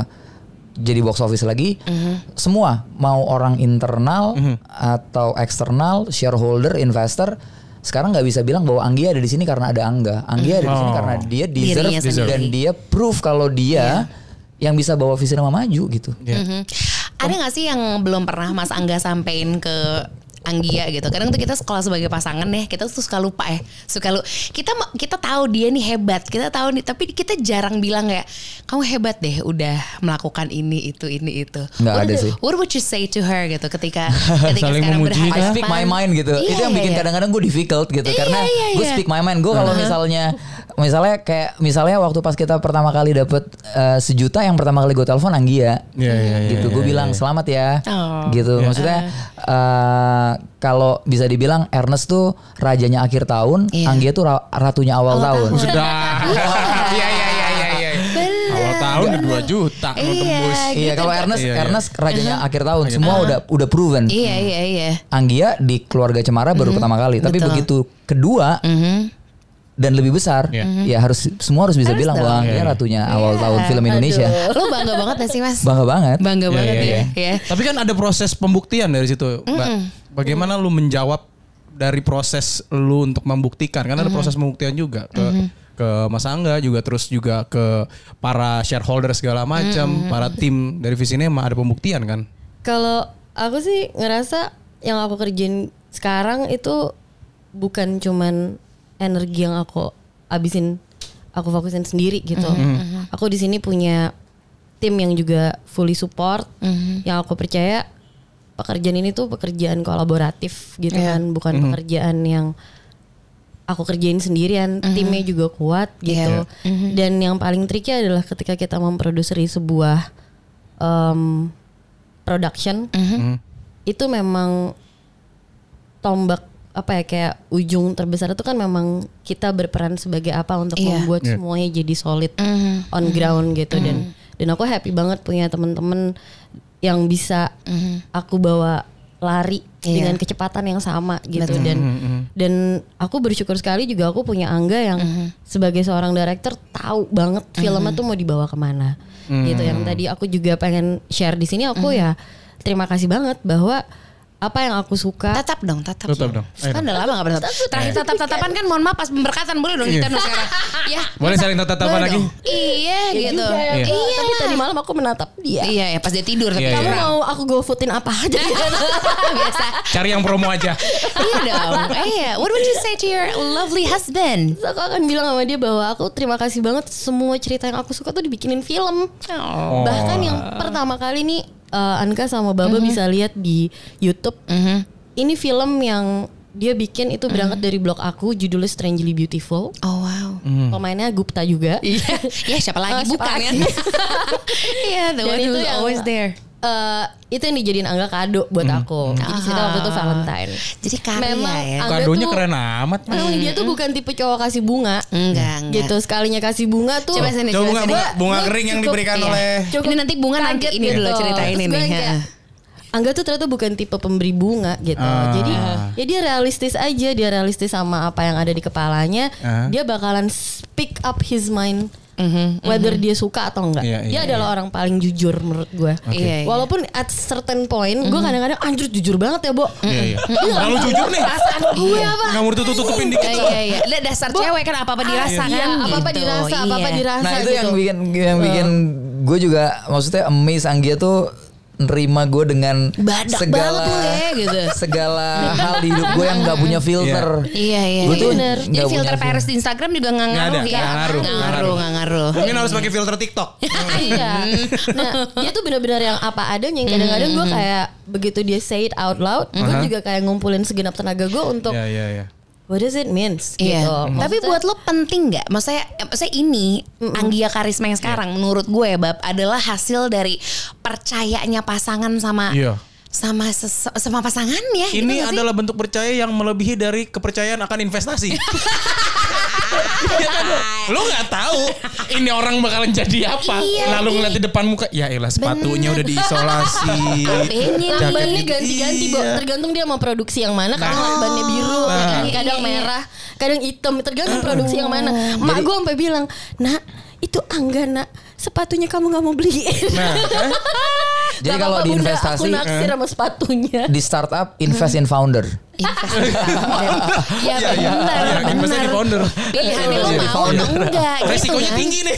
jadi box office lagi. Semua mau orang internal atau eksternal shareholder investor sekarang nggak bisa bilang bahwa Anggia ada di sini karena ada Angga. Anggia ada di sini Oh. karena dia deserve Dirinya sendiri. dan dia proof kalau dia yang bisa bawa Visinema maju gitu. Mhm. Ada nggak sih yang belum pernah Mas Angga sampein ke Anggia gitu. Kadang tuh kita sekolah sebagai pasangan ya, kita tuh suka lupa ya. Suka lu kita kita tahu dia nih hebat, kita tahu nih tapi kita jarang bilang kayak kamu hebat deh udah melakukan ini itu ini itu. Nggak What- ada sih. What would you say to her gitu ketika ketika Saling sekarang memuji I berhadapan? speak my mind gitu. Iya, itu yang iya, bikin iya. kadang-kadang gue difficult gitu Iya, karena iya, gue iya. speak my mind. Gue kalau misalnya misalnya kayak misalnya waktu pas kita pertama kali dapet eh, sejuta yang pertama kali gue telepon Anggia. Iya, iya, iya, gitu. gue bilang selamat ya. Oh. Gitu. Maksudnya kalau bisa dibilang Ernest tuh rajanya akhir tahun, Iya. Anggia tuh ra- ratunya awal, tahun. Sudah. Iya iya iya iya iya. Awal tahun 2 juta mau Iya, tembus. Iya, gitu. kalau Ernest Iya, iya. Ernest rajanya akhir tahun. Semua udah udah proven. Iya iya iya. Anggia di keluarga Cemara baru pertama kali, tapi Betul. begitu kedua Mhm. Dan lebih besar, Iya. ya harus semua harus bisa Harus bilang dong. bahwa Anggia Iya. ratunya awal tahun film Indonesia. Lu bangga banget gak sih Mas? Bangga banget. Bangga Iya, banget iya, ya. iya. ya. Tapi kan ada proses pembuktian dari situ, Mbak. Bagaimana lu menjawab dari proses lu untuk membuktikan? Karena ada proses pembuktian juga ke ke Mas Angga juga terus juga ke para shareholder segala macam, para tim dari Visinema ada pembuktian kan? Kalau aku sih ngerasa yang aku kerjain sekarang itu bukan cuman energi yang aku abisin, aku fokusin sendiri gitu. Aku di sini punya tim yang juga fully support, yang aku percaya pekerjaan ini tuh pekerjaan kolaboratif gitu Iya. kan, bukan pekerjaan yang aku kerjain sendirian, timnya juga kuat gitu. Dan yang paling tricky adalah ketika kita memproduksi sebuah em, production itu memang tombak apa ya kayak ujung terbesar itu kan memang kita berperan sebagai apa untuk Iya. membuat Iya. semuanya jadi solid Mhm. on ground gitu. Dan dan aku happy banget punya teman-teman yang bisa aku bawa lari Iya. dengan kecepatan yang sama gitu. Dan dan aku bersyukur sekali juga aku punya Angga yang sebagai seorang director tahu banget filmnya tuh mau dibawa ke mana gitu. Yang tadi aku juga pengen share di sini aku ya terima kasih banget bahwa apa yang aku suka Tatap dong, tatap, Tatap dong. Ayo Kan udah lama gak bertatap. Terakhir tatap-tatapan kan mohon maaf pas pemberkatan boleh dong kita dong sekarang. Ya. Boleh saling tatap-tatapan boleh lagi? Iya Ya gitu. ya, Iya. Kak. tapi tadi malam aku menatap dia Iya ya pas dia tidur tapi Iya, kamu iya. mau aku gofoodin apa aja biasa. Cari yang promo aja. iya dong. Iya. What would you say to your lovely husband? Aku akan bilang sama dia bahwa aku terima kasih banget semua cerita yang aku suka tuh dibikinin film. Oh. Bahkan yang pertama kali nih eh, Anka sama Baba bisa lihat di YouTube. Ini film yang dia bikin itu berangkat dari blog aku judulnya Strangely Beautiful. Oh wow. Pemainnya Gupta juga. Iya. ya siapa lagi Oh, siapa bukan kan? Iya, the Dan one itu who's yang- always there. Eh, itu yang dijadiin Angga kado buat aku. Jadi cerita waktu itu Valentine. Jadi karya Memang ya. Angga Kadonya tuh- keren amat. Memang dia tuh bukan tipe cowok kasih bunga. Enggak, enggak. Gitu sekalinya kasih bunga tuh. Coba sini, Coba bunga, sini. bunga, bunga kering yang cukup- diberikan iya. oleh Ini nanti bunga nanti ini dulu ceritain ini kayak. Angga tuh ternyata bukan tipe pemberi bunga gitu. Ah. Jadi ya dia realistis aja, dia realistis sama apa yang ada di kepalanya. Ah. Dia bakalan speak up his mind. Mhm, Whether dia suka atau enggak, Iya, dia iya, adalah orang paling jujur menurut gue. Iya, iya. Walaupun at certain point, gue kadang-kadang anjir jujur banget ya, Bo. Iya iya. Terlalu jujur nih. Perasaan gue apa? Nggak mau tutup-tutupin dikit. Iya iya iya. Da- Dasar cewek kan apa-apa dirasa Iya, kan apa-apa dirasa, apa-apa Iya. dirasa Nah itu yang gitu. bikin yang bikin gue juga maksudnya amaze Anggia tuh nerima gue dengan Badak segala ya, gitu. segala hal di hidup gue yang nggak punya filter. Iya iya. Gue iya. tuh bener. Jadi nggak filter Paris di Instagram juga nggak ngaruh ada, ya. nggak ngaruh, Nggak ngaruh, nggak ngaruh. Mungkin harus pakai filter TikTok. iya. Nah, dia tuh benar-benar yang apa adanya. Yang kadang-kadang gue kayak begitu dia say it out loud, gue juga kayak ngumpulin segenap tenaga gue untuk Iya iya iya. What does it means Iya. gitu. Tapi Maksudnya- buat lo penting nggak? Maksudnya, eh, maksudnya ini Anggia Karisma yang sekarang menurut gue bab adalah hasil dari percayanya pasangan sama Iya. sama ses- sama pasangannya. gitu Ini sih? adalah bentuk percaya yang melebihi dari kepercayaan akan investasi. Iya kan? Lu nggak tahu ini orang bakalan jadi apa. Iya, Lalu iya. ngeliat di depan muka, ya elah sepatunya udah diisolasi. Bannya ganti-ganti. Iya. Tergantung dia mau produksi yang mana. Kadang bannya biru, ya kan? Nah. kadang Iya, iya. merah, kadang hitam. Tergantung produksi yang mana. Mak gue sampai bilang, nak itu angga nak sepatunya kamu nggak mau beli. Nah, kan? Jadi Gak kalau di investasi aku naksir sama sepatunya. di startup invest in founder. Ya Iya, iya. benar, Iya, investasi di benar. founder. Pilihannya lo Jadi mau atau enggak gitu Resikonya kan. tinggi nih.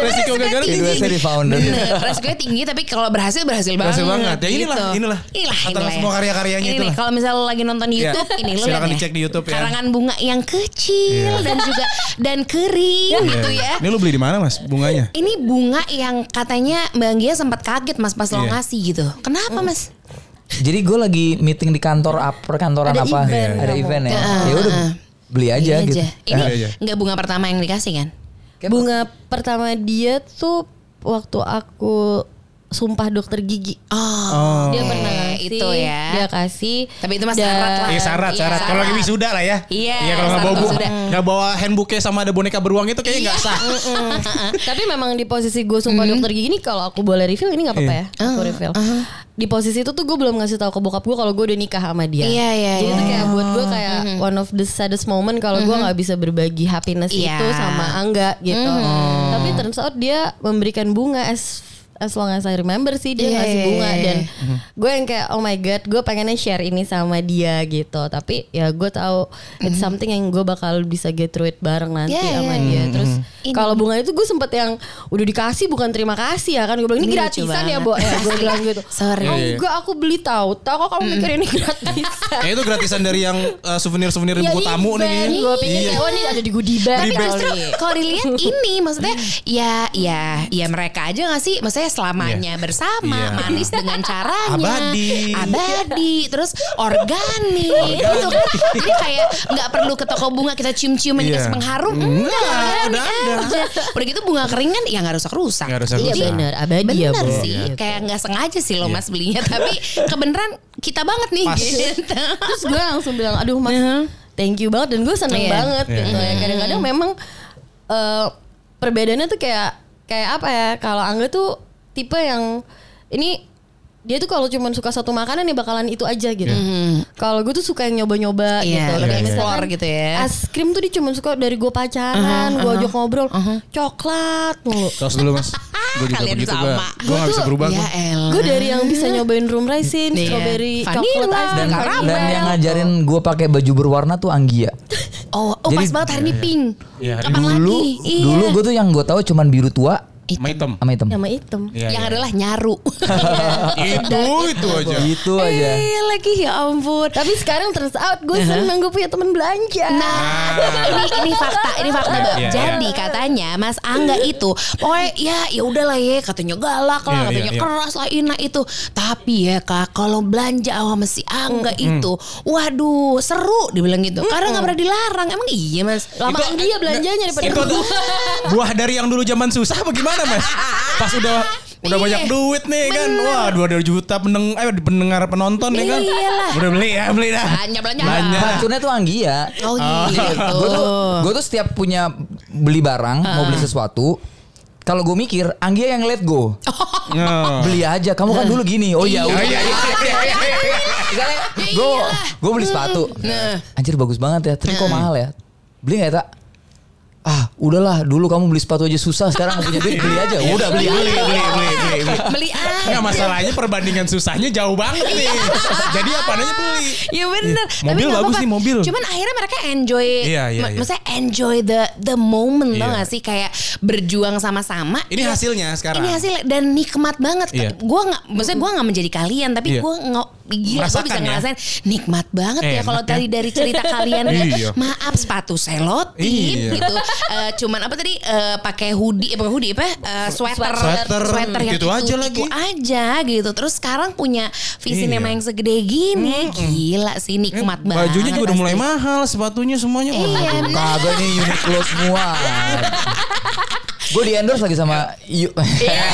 Resiko gagal tinggi. Investasi di founder. Bener, resikonya tinggi tapi kalau berhasil berhasil banget. Berhasil banget. Ya inilah, gitu. inilah. Inilah, Antara inilah semua ya. karya-karyanya Ini itulah. nih, kalau misalnya lo lagi nonton di Iya. YouTube, ini lo Silakan lihat ya. dicek di YouTube ya. Karangan bunga yang kecil dan juga dan kering gitu ya. Ini lu beli di mana mas bunganya? Ini bunga yang katanya Mbak Anggia sempat kaget mas pas lo Iya. ngasih gitu. Kenapa mas? Jadi gue lagi meeting di kantor apa perkantoran Ada apa? event Ada kamu. event ya. Heeh, Ya udah heeh. beli aja Beli gitu. Ini aja. nggak bunga pertama yang dikasih kan? Bunga pertama dia tuh waktu aku sumpah dokter gigi. Oh, Dia oke, pernah ngasih, itu ya. Dia kasih. Tapi itu mah Dan- syarat lah. Iya syarat, Iya, syarat. Kalau lagi wisuda lah ya. Iya, Iya kalau nggak bawa bu, nggak bawa handbooknya sama ada boneka beruang itu kayaknya nggak sah. Tapi memang di posisi gue sumpah dokter gigi ini kalau aku boleh reveal ini nggak apa-apa ya. Aku reveal. Di posisi itu tuh gue belum ngasih tahu ke bokap gue kalau gue udah nikah sama dia. Iya, iya, Jadi iya. itu kayak buat gue kayak one of the saddest moment kalau gue nggak bisa berbagi happiness Iya. itu sama Angga gitu. Tapi turns out dia memberikan bunga as as long as I remember sih dia Iya, ngasih iya, bunga iya, dan iya. gue yang kayak oh my god gue pengennya share ini sama dia gitu. Tapi ya gue tahu it's something yang gue bakal bisa get through it bareng nanti Iya, sama iya, dia. Terus Ini- kalau bunga itu gue sempet yang udah dikasih bukan terima kasih ya kan. Gue bilang ini, Ini gratisan ya bo. Ya gue bilang gitu. Sorry. oh Iya, iya. enggak aku beli tahu. Tahu kok kamu mikir ini gratisan? Ya itu gratisan dari yang uh, souvenir-souvenir di Ya, buku tamu nih. kayaknya. gue pikir Iya. kayak wah ini ada di goodie bag. Tapi justru kalau dilihat ini maksudnya ya ya ya mereka aja gak sih? Maksudnya selamanya bersama Iya. manis dengan caranya Abadi. abadi terus organik gitu kan jadi kayak nggak perlu ke toko bunga kita cium-cium Iya. dikasih pengharum Enggak, udah ada. aja udah gitu bunga kering kan ya nggak rusak-rusak Nggak rusak-rusak. iya benar abadi ya Bener bo sih, Gitu. kayak nggak sengaja sih lo mas belinya, tapi kebenaran kita banget nih. Pas. Gitu. terus gue langsung bilang aduh mas thank you banget dan gue seneng Iya. banget Iya. gitu ya kadang-kadang memang eh, perbedaannya tuh kayak kayak apa ya kalau Angga tuh tipe yang ini dia tuh kalau cuma suka satu makanan ya bakalan itu aja gitu. Kalau gue tuh suka yang nyoba-nyoba Iya, gitu. lebih Kayak explore misalkan gitu ya. Es krim tuh dia cuma suka dari gue pacaran, gue ajak ngobrol, coklat mulu. Tos dulu mas. Gue juga Kalian begitu gue. sama. Gue nggak bisa berubah. Ya. Gue dari yang bisa nyobain room raisin, Iya. strawberry, Vanilla, coklat ice Dan, Karamel. dan yang ngajarin gue pakai baju berwarna tuh Anggia. Oh, oh Jadi- pas banget hari ini pink. Iya, Kapan dulu lagi? Iya. dulu gue tuh yang gue tahu cuman biru tua Sama hitam. sama hitam. sama hitam. Iya, yang iya. adalah nyaru. Itu itu aja. Itu aja. Eh, lagi ya ampun. Tapi sekarang turns out gue seneng gue punya teman belanja. Nah, ini ini fakta, ini fakta. Bang. Iya, Jadi katanya Mas Angga itu, pokoknya ya ya udahlah ya, katanya galak lah, Iya, katanya iya, iya. keras lah ina itu. Tapi ya kak, kalau belanja sama si Angga itu, waduh seru dibilang gitu. Karena nggak pernah dilarang. Emang iya Mas? Lamaan dia belanjanya daripada Itu buah dari yang dulu zaman susah apa gimana mas? Pas udah udah Iya. banyak duit nih kan, wah dua dua juta pendeng, eh pendengar penonton nih kan, Iyalah. udah beli ya beli dah. Belanja belanja. Belanja. Racunnya tuh Anggia. Oh gitu. Gue tuh gue tuh setiap punya beli barang mau beli sesuatu kalau gue mikir Anggia yang let go Nah. beli aja kamu kan dulu gini oh iya Oh, iya, iya, iya, iya, iya. misalnya gue gue beli sepatu anjir bagus banget ya tapi kok mahal ya beli nggak ya tak ah udahlah dulu kamu beli sepatu aja susah sekarang nggak punya duit beli aja udah beli Beli, aja beli, beli, beli, beli. Beli aja. Enggak masalahnya perbandingan susahnya jauh banget nih. Jadi apa aja beli. Ya bener Iya. Mobil nggak bagus apa-apa. nih, mobil. Cuman akhirnya mereka enjoy Iya, iya, iya. Maksudnya enjoy the the moment tau Iya. gak sih Kayak berjuang sama-sama Ini Ya, hasilnya sekarang. Ini hasil dan nikmat banget Iya. Gue gak Maksudnya gue gak menjadi kalian Tapi Iya. gue nge- gila gue bisa ya? ngerasain nikmat banget ya Enak kalau ya. tadi dari cerita kalian Iya. maaf sepatu selotip Iya. gitu Eh, cuman apa tadi eh, pakai hoodie apa hoodie apa Eh, sweater Sweater, yang gitu aja lagi. itu aja gitu terus sekarang punya visinema Iya. yang segede gini gila sih nikmat Eh, banget Bajunya juga udah mulai mahal, sepatunya semuanya. Iya. Kagak nih Uniqlo semua. Gue di endorse lagi sama Yu. Iya.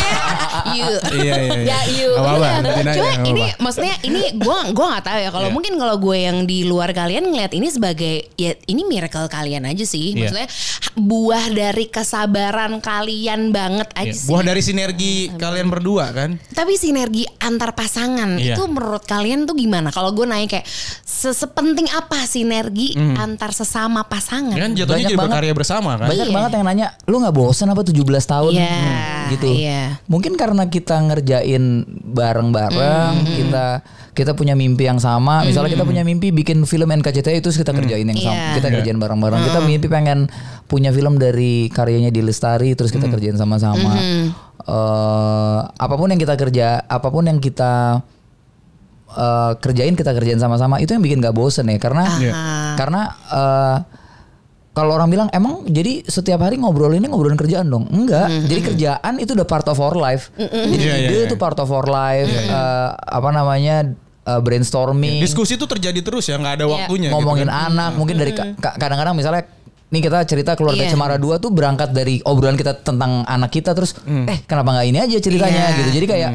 You. Iya iya. iya. Ya, you. Iya, nanti nanya, Cuma ini maksudnya ini gua gua nggak tahu ya kalau Iya. mungkin kalau gue yang di luar kalian ngeliat ini sebagai ya ini miracle kalian aja sih. Iya. Maksudnya buah dari kesabaran kalian banget aja Iya, sih. Buah dari sinergi kalian berdua kan? Tapi sinergi antar pasangan Iya. itu menurut kalian tuh gimana? Kalau gue nanya kayak se- sepenting apa sinergi antar sesama pasangan? Ya kan jatuhnya Banyak jadi banget. berkarya bersama kan? Banyak Iya. banget yang nanya, lu nggak bosan apa 17 tahun? Iya, Hmm, gitu. iya. Mungkin karena kita ngerjain bareng-bareng, Hmm. kita kita punya mimpi yang sama. Misalnya kita punya mimpi bikin film NKCTI itu kita kerjain yang sama. Iya. Kita kerjain bareng-bareng. Kita mimpi pengen punya film dari karyanya di Lestari terus kita kerjain sama-sama. Eh, apa pun yang kita kerja, apa pun yang kita eh, kerjain kita kerjain sama-sama itu yang bikin gak bosen ya karena Iya. karena eh, kalau orang bilang emang jadi setiap hari ngobrol ini ngobrolin kerjaan dong? Enggak. Jadi kerjaan itu udah part of our life. Jadi Iya, iya, ide iya. itu part of our life eh, apa namanya eh, brainstorming. Diskusi itu terjadi terus ya, nggak ada waktunya. ngomongin gitu kan. anak mungkin dari ka- ka- kadang-kadang misalnya nih kita cerita keluarga Iya. Cemara 2 tuh berangkat dari obrolan kita tentang anak kita terus eh kenapa nggak ini aja ceritanya? Iya. gitu. Jadi kayak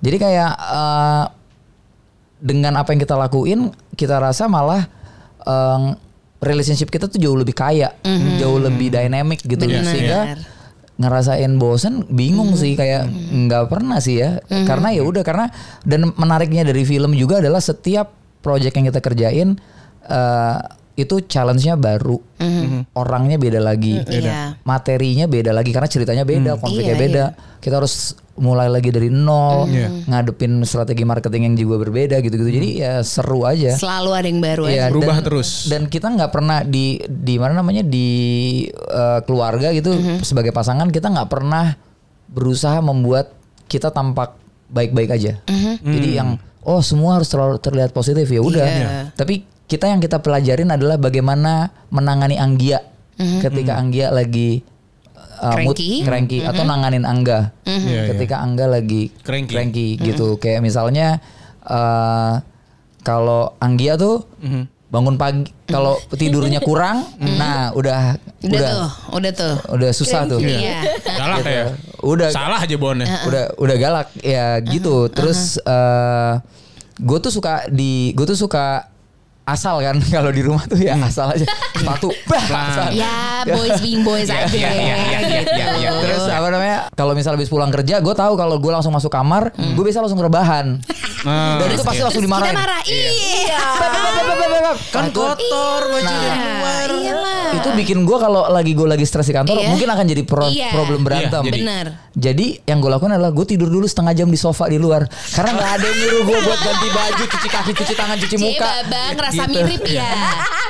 jadi kayak eh, dengan apa yang kita lakuin kita rasa malah eh, relationship kita tuh jauh lebih kaya jauh lebih dynamic gitu. Benar. sehingga ngerasain bosen bingung sih kayak nggak pernah sih ya. Karena ya udah karena dan menariknya dari film juga adalah setiap project yang kita kerjain eh, itu challenge-nya baru orangnya beda lagi Iya. materinya beda lagi karena ceritanya beda konfliknya Iya, beda kita harus mulai lagi dari nol Iya. ngadepin strategi marketing yang juga berbeda gitu-gitu jadi ya seru aja Selalu ada yang baru Iya, aja. Berubah dan- terus. Dan kita nggak pernah di di mana namanya di eh, keluarga gitu sebagai pasangan kita nggak pernah berusaha membuat kita tampak baik-baik aja. Jadi yang oh semua harus terlihat positif ya udah. Iya. Tapi kita yang kita pelajarin adalah bagaimana menangani Anggia. Ketika Anggia lagi uh, mood Cranky. cranky atau nanganin Angga. Iya, ketika Angga lagi Cranky. gitu. Kayak misalnya eh kalau Anggia tuh bangun pagi kalau tidurnya kurang, nah udah Udah, udah. tuh, udah tuh. udah susah tuh. Iya. Galak ya. Udah. Salah aja bonnya. udah udah galak. Ya gitu. Terus eh gue tuh suka di gue tuh suka asal kan kalau di rumah tuh ya asal aja sepatu bah asal. Ya, boys being boys aja. iya, iya, iya, iya, iya, iya. Terus apa namanya? Kalau misal habis pulang kerja, gue tahu kalau gue langsung masuk kamar, gue biasa langsung rebahan. Nah, Dan itu pasti langsung Terus kita dimarahin. marah. Iya. Kan kotor baju Nah. dari luar. Itu bikin gue kalau lagi gue lagi stres di kantor Iya. mungkin akan jadi pro- Iya. problem berantem. Iya, jadi- Bener. Jadi yang gue lakukan adalah gue tidur dulu setengah jam di sofa di luar karena nggak ada yang nyuruh gue buat ganti baju, cuci kaki, cuci tangan, cuci Cie muka. Babang rasa Gitu. mirip ya.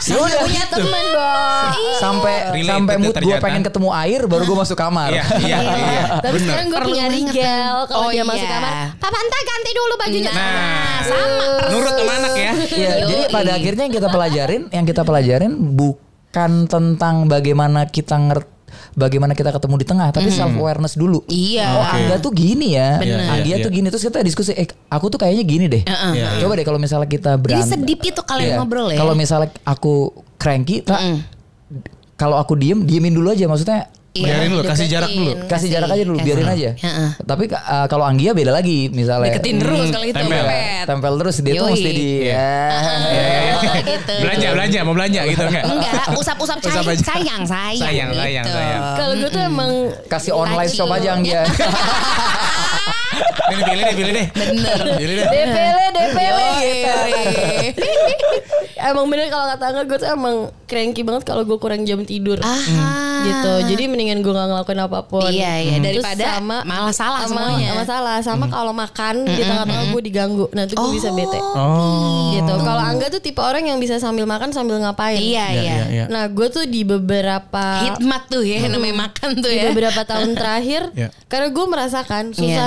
Ya udah Punya temen dong. sampai Relate sampai mood gue pengen ketemu air baru gue masuk kamar. Iya, iya, iya. Tapi sekarang gue Perlu punya rigel kalau Oh, dia iya. masuk kamar. Papa entar ganti dulu bajunya. Nah, sama. Nurut sama anak ya. Iya, jadi pada akhirnya yang kita pelajarin, yang kita pelajarin bukan tentang bagaimana kita ngerti bagaimana kita ketemu di tengah, tapi self awareness dulu. Iya. Oh, Angga tuh gini ya. Bener. Angga Iya, tuh iya. gini terus kita diskusi, eh aku tuh kayaknya gini deh. Iya, Coba deh kalau misalnya kita Jadi berantem. sedip itu kalian Iya. ngobrol ya. Kalau misalnya aku cranky, tak, kalau aku diem, diemin dulu aja maksudnya. Iya, Biarin dulu, kasih jarak dulu. Kasih jarak aja dulu, kasih. biarin aja. Heeh. Tapi uh, kalau Anggia beda lagi, misalnya. Deketin terus kalau itu tempel. Tempel terus dia tuh mesti di. Iya. ya. Oh, gitu. Belanja, belanja, mau belanja gitu enggak? Enggak, usap-usap Usap sayang, aja. sayang, sayang. Sayang, sayang, gitu. sayang. Kalau gue tuh emang kasih online shop aja. Anggia. Ini pilih deh, pilih deh. Bener. Pilih deh. DPL DPL gitu. emang bener kalau kata Angga gue tuh emang cranky banget kalau gue kurang jam tidur. Ah. gitu. Jadi mendingan gue nggak ngelakuin apa pun. Iya, iya. Terus Daripada malah salah sama, semuanya. Sama salah. Sama kalau makan di tengah-tengah gue diganggu, nanti gue bisa bete. Oh. Gitu. Kalau Angga tuh tipe orang yang bisa sambil makan sambil ngapain. Iya, Iya, iya. iya, iya. Nah gue tuh di beberapa Hikmat tuh ya namanya makan tuh di ya. beberapa tahun terakhir Iya. karena gue merasakan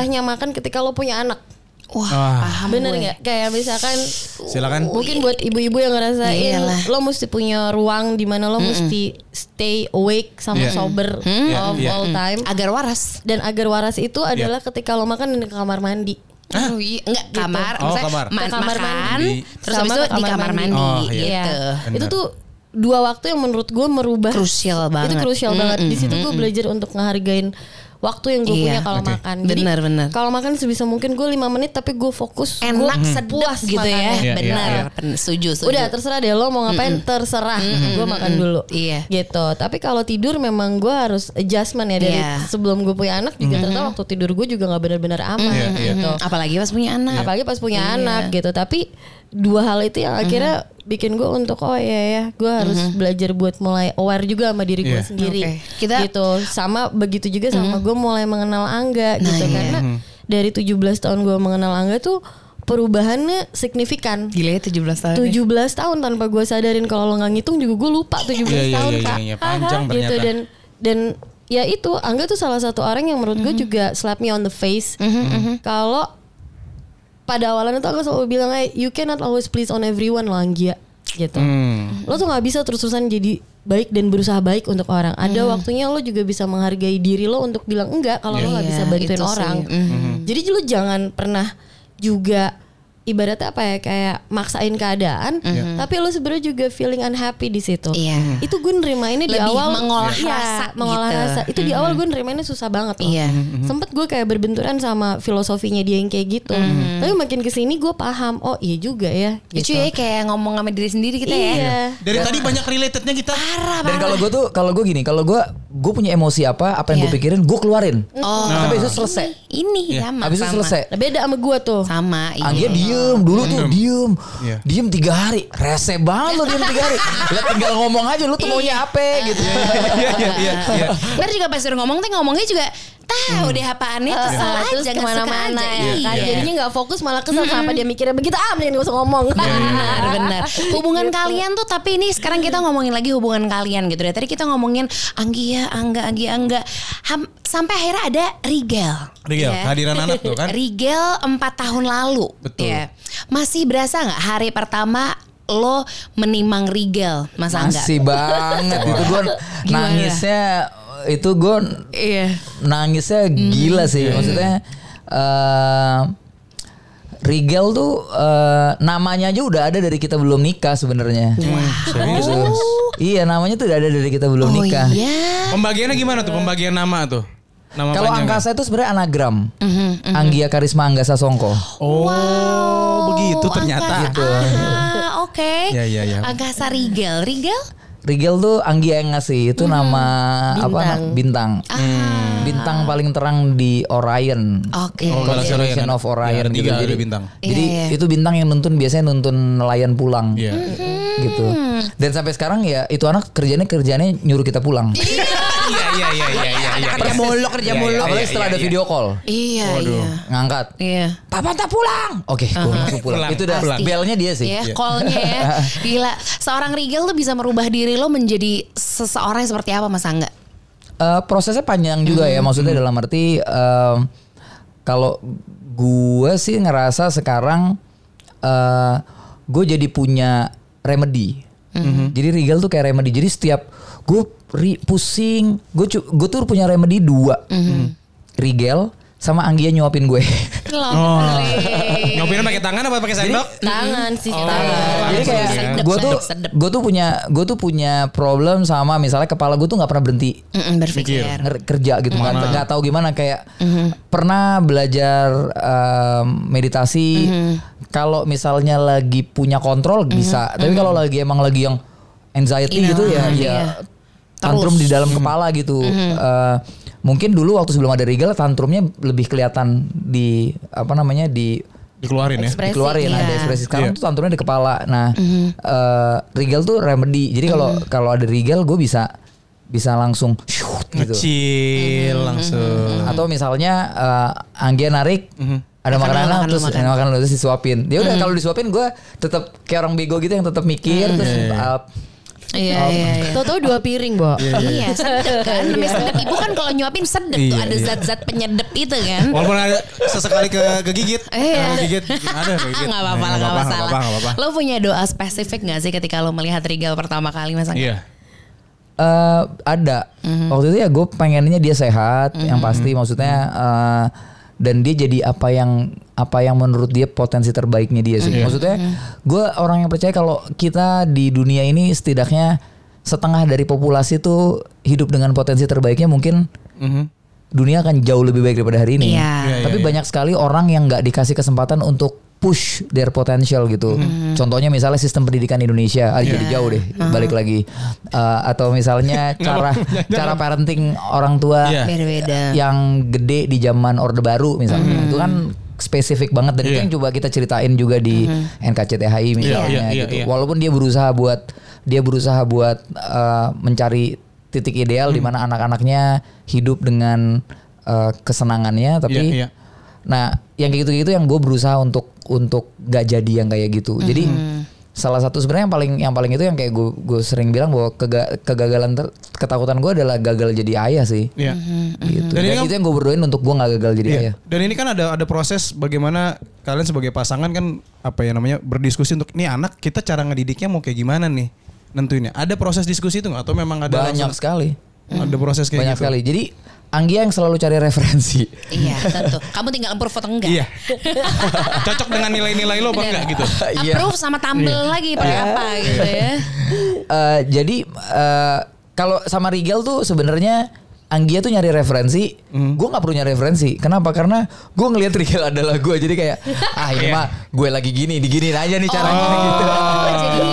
susahnya makan ketika lo punya anak Wah, Wah. paham Bener gue. nggak? Kayak misalkan Silakan. Mungkin buat ibu-ibu yang ngerasain Iyalah. lo mesti punya ruang di mana lo mesti stay awake sama Iya. sober Iya, of iya. all time. Agar waras. Dan agar waras itu adalah ketika lo makan di kamar mandi. Oh, iya. Enggak kamar, Oh, maksudnya kamar. ma- kamar makan, mandi. terus Sama habis itu di kamar kamar mandi. mandi, Oh, iya. gitu. Benar. Itu tuh dua waktu yang menurut gue merubah Krusial banget. Itu krusial banget. Di situ gue belajar untuk ngehargain waktu yang gue Iya. punya kalau Oke. makan. Jadi Benar, benar. kalau makan sebisa mungkin gue 5 menit tapi gue fokus Enak, gua sedap puas gitu ya. makannya. Iya, Benar, iya, pen- setuju, setuju. Udah terserah deh lo mau ngapain terserah. Gue makan dulu. Iya. Gitu. Tapi kalau tidur memang gue harus adjustment ya dari Iya. sebelum gue punya anak juga ternyata waktu tidur gue juga nggak benar-benar aman Iya, iya. gitu. Hmm, Apalagi pas punya anak. Apalagi pas punya Iya. anak gitu. Tapi dua hal itu yang akhirnya bikin gue untuk oh iya ya gue harus belajar buat mulai aware juga sama diri gue Iya. sendiri. Oke. Kita- gitu. Sama begitu juga sama gue mulai mengenal Angga gitu iya. karena dari 17 tahun gue mengenal Angga tuh perubahannya signifikan. Gila ya 17 tahun. 17 tahun tanpa gue sadarin kalau lo nggak ngitung juga gue lupa 17 Iya, iya, tahun iya, kak iya, iya. Panjang gitu ternyata. dan dan ya itu Angga tuh salah satu orang yang menurut gue juga slap me on the face kalau pada awalnya tuh Angga selalu bilang "Hey, you cannot always please on everyone loh Anggia gitu. Hmm. lo tuh nggak bisa terus-terusan jadi baik dan berusaha baik untuk orang. Ada waktunya lo juga bisa menghargai diri lo untuk bilang enggak kalau lo nggak Iya, bisa bantuin sih. orang jadi lo jangan pernah juga ibaratnya apa ya kayak maksain keadaan tapi lo sebenarnya juga feeling unhappy di situ Iya. itu gue nerimainnya di Lebih awal mengolah Iya, rasa mengolah gitu. rasa itu di awal gue nerimainnya susah banget loh Iya. sempet gue kayak berbenturan sama filosofinya dia yang kayak gitu tapi makin ke sini gue paham oh iya juga ya Lucu gitu. ya kayak ngomong sama diri sendiri kita ya. iya Dari tadi banyak relatednya kita. Parah Dan kalau gue tuh kalau gue gini, kalau gue gue punya emosi apa, apa yang gue Iya. pikirin, gue keluarin. Oh. Sampai itu selesai. Ini sama. Habis itu sama. selesai. Nah, beda sama gue tuh Sama. Anggia iya. diem dulu tuh diem, Iya. diem tiga hari, rese banget lo diem tiga hari. Lah tinggal ngomong aja lu tuh maunya apa gitu. Iya, iya, iya, iya. Ntar juga pas udah ngomong tuh ngomongnya juga tahu deh apaannya kesel eh, terus aja nggak ke mana-mana ya kan Iya. jadinya nggak fokus malah kesel kenapa dia mikirnya begitu ah mending gak usah ngomong Benar, benar. Hubungan kalian tuh tapi ini sekarang kita ngomongin lagi hubungan kalian gitu. Dari tadi kita ngomongin Anggia, Angga, Anggia, Angga. Ham- sampai akhirnya ada Rigel. Rigel, Ya. kehadiran anak tuh kan. Rigel 4 tahun lalu. Betul. Ya. Masih berasa nggak hari pertama lo menimang Rigel, Mas Angga? Masih banget itu gue nangisnya itu gue Iya. nangisnya gila sih maksudnya eh Rigel tuh eh, namanya aja udah ada dari kita belum nikah sebenarnya. Serius. Gitu. Iya namanya tuh udah ada dari kita belum Oh nikah. iya. Pembagiannya gimana tuh? Pembagian nama tuh? Nama Kalau angkasa itu sebenarnya anagram. Mhm, Anggia Karisma Anggasa Songko. Oh, begitu ternyata. Gitu. Ah, oke. Iya, iya, iya. Angkasa Rigel. Rigel? Rigel tuh Anggia yang ngasih itu nama apa? Bintang. Bintang. Bintang paling terang di Orion. Oke. Oh, Galaxy Constellation Orion. of Orion Ya, gitu. Jadi bintang. Jadi Iya, iya. itu bintang yang nuntun biasanya nuntun nelayan pulang. Iya. Gitu. Dan sampai sekarang ya itu anak kerjanya kerjanya nyuruh kita pulang. Iya, iya, iya, iya, iya. iya. Kerja mulu, kerja Iya, mulu. iya, Apalagi iya, setelah iya, ada iya. video call. Iya, iya. Ngangkat. Iya. Papa tak pulang. Oke, gue langsung pulang. Itu udah belnya dia sih. Ya, call-nya ya. Gila. Seorang Rigel tuh bisa merubah diri lo menjadi seseorang yang seperti apa Mas Angga? Eh, prosesnya panjang juga ya maksudnya dalam arti em, kalau gue sih ngerasa sekarang eh gue jadi punya remedy. Jadi Regal tuh kayak remedy. Jadi setiap gue pusing gue gue tuh punya remedy dua. Regal sama Anggia nyuapin gue Oh. Nyopirnya pakai tangan apa pakai sendok? tangan sih Oh. tangan jadi kayak gue tuh gue tuh punya gue tuh punya problem sama misalnya kepala gue tuh nggak pernah berhenti Mm-mm, berpikir. kerja gitu nggak Mm-hmm. nggak tahu gimana kayak pernah belajar um, meditasi Mm-hmm. kalau misalnya lagi punya kontrol bisa tapi kalau lagi emang lagi yang anxiety Iya, gitu ya iya. ya tantrum di dalam Mm-hmm. kepala gitu Eh, mungkin dulu waktu sebelum ada Regal tantrumnya lebih kelihatan di apa namanya di Dikeluarin ya. Ekspresi, dikeluarin ada iya. ekspresi sekarang Iya. tuh tantrumnya di kepala nah eh, Regal tuh remedy jadi kalau kalau ada Regal gue bisa bisa langsung shoot gitu Ngecil langsung. atau misalnya eh, Anggia narik ada Makan makanan dulu, makan terus makan. makan dulu terus disuapin. Ya udah kalau disuapin gue tetap kayak orang bego gitu yang tetap mikir terus uh, Iya iya iya. Tahu-tahu dua piring, Bo. Iya, sedep kan. Namanya sedep ibu kan kalau nyuapin sedep tuh Iya, ada iya. zat-zat penyedep itu kan. Walaupun ada sesekali ke kegigit. Iya. Nah, gigit ada Ah, kegigit. nggak apa-apa lah, Nah, nggak nggak masalah. nggak apa-apa. Lo punya doa spesifik gak sih ketika lo melihat Regal pertama kali mas Angga? Iya. Eh, ada waktu itu ya gue pengennya dia sehat yang pasti maksudnya eh, dan dia jadi apa yang apa yang menurut dia potensi terbaiknya dia sih maksudnya gue orang yang percaya kalau kita di dunia ini setidaknya setengah dari populasi tuh hidup dengan potensi terbaiknya mungkin Mhm. dunia akan jauh lebih baik daripada hari ini. Iya. Iya, Tapi iya, banyak sekali orang yang nggak dikasih kesempatan untuk push their potential gitu. Contohnya misalnya sistem pendidikan Indonesia, ah, jadi jauh deh, balik lagi. Uh, atau misalnya cara cara parenting orang tua. Beda-beda. yang gede di zaman Orde Baru misalnya. Itu kan spesifik banget dan itu Iya. yang coba kita ceritain juga di NKCTHI misalnya Iya, iya, gitu. iya. Walaupun dia berusaha buat dia berusaha buat uh, mencari titik ideal di mana anak-anaknya hidup dengan uh, kesenangannya tapi Iya, iya. Nah yang kayak gitu-gitu yang gue berusaha untuk untuk gak jadi yang kayak gitu. Jadi salah satu sebenarnya yang paling yang paling itu yang kayak gue gue sering bilang bahwa kega- kegagalan ter- ketakutan gue adalah gagal jadi ayah sih. Iya. Gitu. Dan Dan, ini kan- itu yang gue berdoain untuk gue gak gagal jadi Iya. ayah. Dan ini kan ada ada proses bagaimana kalian sebagai pasangan kan apa ya namanya berdiskusi untuk nih anak kita cara ngedidiknya mau kayak gimana nih nentuinnya. Ada proses diskusi itu nggak atau memang ada Banyak langsung- sekali. ada proses kayak Banyak gitu. sekali. Jadi Anggia yang selalu cari referensi. Iya tentu. Kamu tinggal approve atau enggak? Iya. Cocok dengan nilai-nilai lo apa enggak gitu. Iya. Approve sama tampil lagi pakai apa gitu ya. Eh, jadi eh, kalau sama Rigel tuh sebenarnya Anggia tuh nyari referensi, Hmm. gue nggak perlu nyari referensi. Kenapa? Karena gue ngelihat Rigel adalah gue, jadi kayak ah ini Iya. mah gue lagi gini, diginiin aja nih caranya gitu. Oh, jadi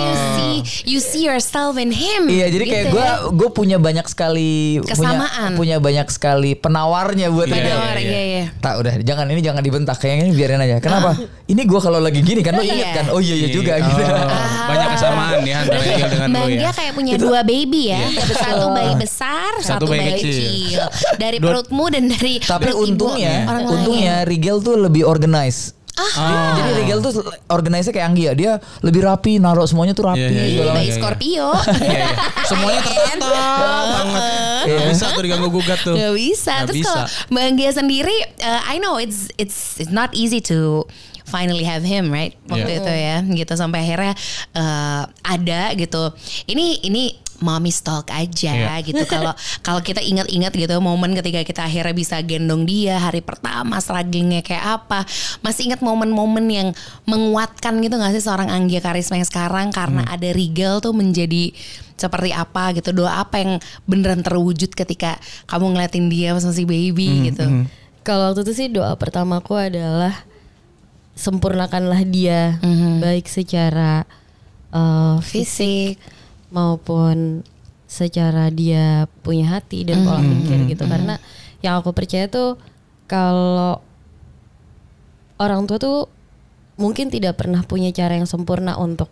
you see you see yourself in him. Iya, jadi kayak gitu gue ya. gue punya banyak sekali Kesamaan. punya, punya banyak sekali penawarnya buat Iya, Rigel. Penawar, iya, iya. Tak udah, jangan ini jangan dibentak kayaknya ini biarin aja. Kenapa? Ini gue kalau lagi gini kan lo Iya. inget kan? Oh iya iya juga Iya. gitu. Oh, banyak kesamaan ya antara Rigel dengan lo ya. dia kayak punya dua baby ya. Satu bayi besar, Satu satu, bayi bayi, kecil. kecil. Dari perutmu dan dari Tapi perut ibu untungnya, untungnya Rigel tuh lebih organize. Ah. Jadi Rigel tuh organize kayak Anggia, dia lebih rapi, naruh semuanya tuh rapi. Iya, iya, iya. segala bayi macam. Scorpio. Iya, iya. Semuanya tertata banget. Gak bisa tuh diganggu gugat tuh. Gak bisa. Nggak Terus kalau Mbak Anggia sendiri, uh, I know it's it's it's not easy to finally have him, right? Waktu Yeah. itu ya, gitu sampai akhirnya uh, ada gitu. Ini ini mommy stalk aja Iya. gitu. Kalau kalau kita ingat-ingat gitu momen ketika kita akhirnya bisa gendong dia hari pertama strugglingnya kayak apa. Masih ingat momen-momen yang menguatkan gitu gak sih seorang Anggia Karisma yang sekarang karena Hmm. ada Rigel tuh menjadi seperti apa gitu. Doa apa yang beneran terwujud ketika kamu ngeliatin dia pas masih baby Hmm, gitu. Kalau waktu itu sih doa pertamaku adalah sempurnakanlah dia Mhm. baik secara uh, fisik Fisik. Maupun secara dia punya hati dan pola Mhm, pikir gitu. Karena yang aku percaya tuh kalau orang tua tuh mungkin tidak pernah punya cara yang sempurna untuk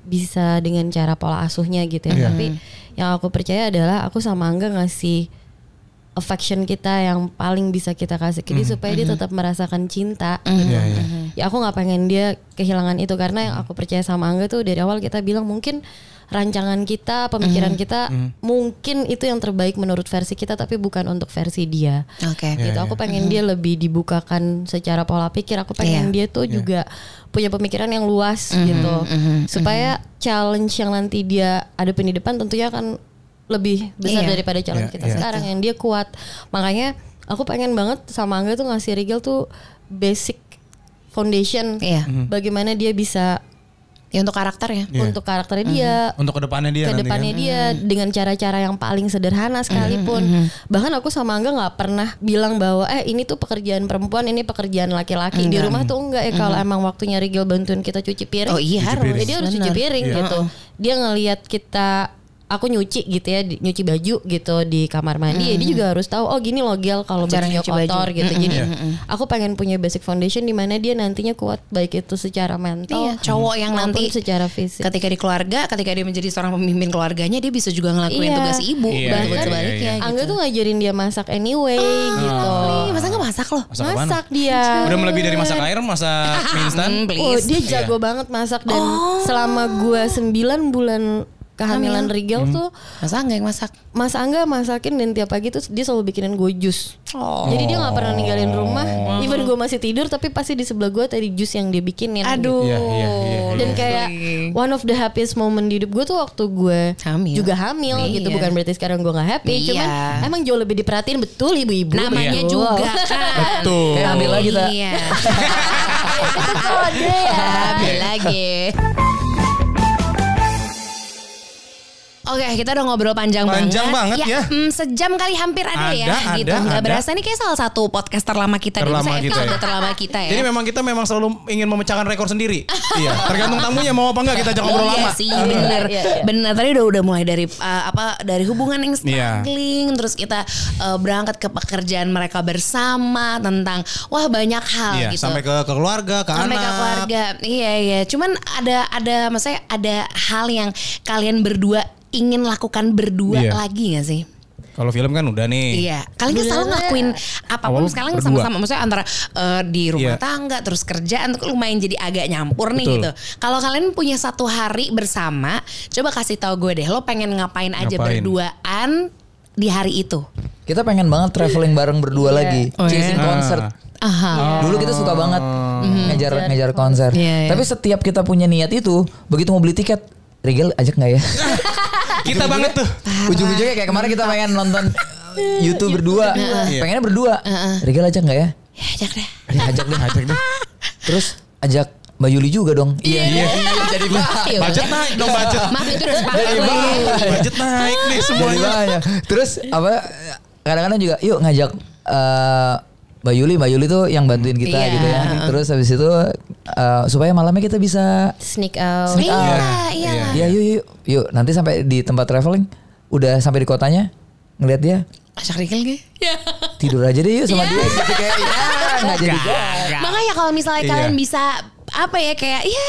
bisa dengan cara pola asuhnya gitu ya. Iya. tapi yang aku percaya adalah aku sama Angga ngasih affection kita yang paling bisa kita kasih ke dia supaya dia tetap merasakan cinta gitu. Iya, iya. Ya aku nggak pengen dia kehilangan itu karena yang aku percaya sama Angga tuh dari awal kita bilang mungkin rancangan kita, pemikiran kita mungkin itu yang terbaik menurut versi kita tapi bukan untuk versi dia. Oke. Iya, gitu. Aku pengen dia lebih dibukakan secara pola pikir. Aku pengen Iya. dia tuh juga punya pemikiran yang luas gitu. Supaya challenge yang nanti dia hadapin di depan tentunya akan lebih besar Iya. daripada challenge Iya, kita iya. sekarang yang dia kuat. Makanya aku pengen banget sama Angga tuh ngasih Rigel tuh basic foundation Iya. bagaimana dia bisa Ya untuk karakternya. Iya. untuk karakternya dia Untuk ke depannya dia ke nanti depannya kan. dia dengan cara-cara yang paling sederhana sekalipun. Bahkan aku sama Angga nggak pernah bilang bahwa eh ini tuh pekerjaan perempuan, ini pekerjaan laki-laki. Di rumah tuh enggak ya kalau emang waktunya Rigel bantuin kita cuci piring. Oh iya harus. Jadi dia harus cuci piring Iya. gitu. Dia ngelihat kita aku nyuci gitu ya, nyuci baju gitu di kamar mandi. ya dia juga harus tahu oh gini loh gel kalau Cara bajunya nyuci baju. kotor gitu. Jadi Iya. aku pengen punya basic foundation di mana dia nantinya kuat baik itu secara mental Iya, cowok yang nanti secara fisik. ketika di keluarga, ketika dia menjadi seorang pemimpin keluarganya, dia bisa juga ngelakuin Iya. tugas ibu, Iya, bahkan iya, sebaliknya. iya, iya. Angga tuh ngajarin dia masak anyway gitu. Iya, masa nggak masak loh? Masak? Masak dia. Udah melebihi dari masak air, masak mie instan. Hmm, Oh, dia jago banget masak dan Oh. selama gua 9 bulan kehamilan Rigel tuh Masa enggak yang masak? Mas Angga masakin dan tiap pagi tuh dia selalu bikinin gue jus. Jadi dia nggak pernah ninggalin rumah. Even gue masih tidur tapi pasti di sebelah gue tadi jus yang dia bikinin. Aduh. Iya, iya, iya, Dan kayak one of the happiest moment di hidup gue tuh waktu gue Hamil. juga hamil Iya. gitu. Bukan berarti sekarang gue nggak happy. Iya. Cuman emang jauh lebih diperhatiin betul ibu-ibu. Namanya Betul. juga kan. Betul. Kayak ambil lagi tak. Iya. Itu kode ya. Ambil lagi. Oke, kita udah ngobrol panjang, Panjang banget ya. mm, sejam kali hampir ada, ya, Ada, gitu. ada, Nggak ada. berasa ini kayak salah satu podcast terlama kita. Terlama Maksudnya kita episode ya. terlama kita ya. Jadi memang kita memang selalu ingin memecahkan rekor sendiri. iya. Tergantung tamunya mau apa enggak kita ajak ngobrol iya lama. sih bener Iya, iya. bener tadi udah udah mulai dari uh, apa dari hubungan yang Iya. struggling terus kita uh, berangkat ke pekerjaan mereka bersama tentang wah banyak hal Iya, gitu sampai ke, ke keluarga, ke sampai anak. ke keluarga iya iya cuman ada ada maksudnya ada hal yang kalian berdua ingin lakukan berdua Iya. lagi gak sih Kalau film kan udah nih. Iya, kalian kan selalu ngelakuin apa pun Awal sekarang sama-sama. Maksudnya antara eh, di rumah Iya. tangga terus kerjaan tuh lumayan jadi agak nyampur nih Betul. gitu. Kalau kalian punya satu hari bersama, coba kasih tahu gue deh, lo pengen ngapain aja Ngapain? berduaan di hari itu? Kita pengen banget traveling bareng berdua lagi. Oh, iya? Chasing Ah. concert. Aha. Dulu kita suka banget ngejar ngejar konser. Iya, iya. Tapi setiap kita punya niat itu, begitu mau beli tiket, Rigel ajak nggak ya? Kita banget tuh. Ujung-ujungnya kayak kemarin kita pengen nonton YouTube berdua, pengennya berdua. Rigel ajak nggak ya? Ya ajak deh. Ajak deh, ajak deh. Terus ajak Mbak Yuli juga dong. Iya, iya. Jadi Iya, Budget boleh. naik dong budget. Maaf itu udah sepakat Jadi budget naik nih Jadi semuanya. Terus apa? Kadang-kadang juga, yuk ngajak eh, Mbak Yuli, Mbak Yuli tuh yang bantuin kita Iya. gitu ya. Terus habis itu eh, supaya malamnya kita bisa Sneak out. Sneak Iya, out. iya. Ya yuk yuk yuk nanti sampai di tempat traveling udah sampai di kotanya ngeliat dia Rigel gak? Ya. tidur aja deh yuk sama dia gitu kayak ya nggak jadi Makanya kalau misalnya Iya. kalian bisa apa ya kayak ya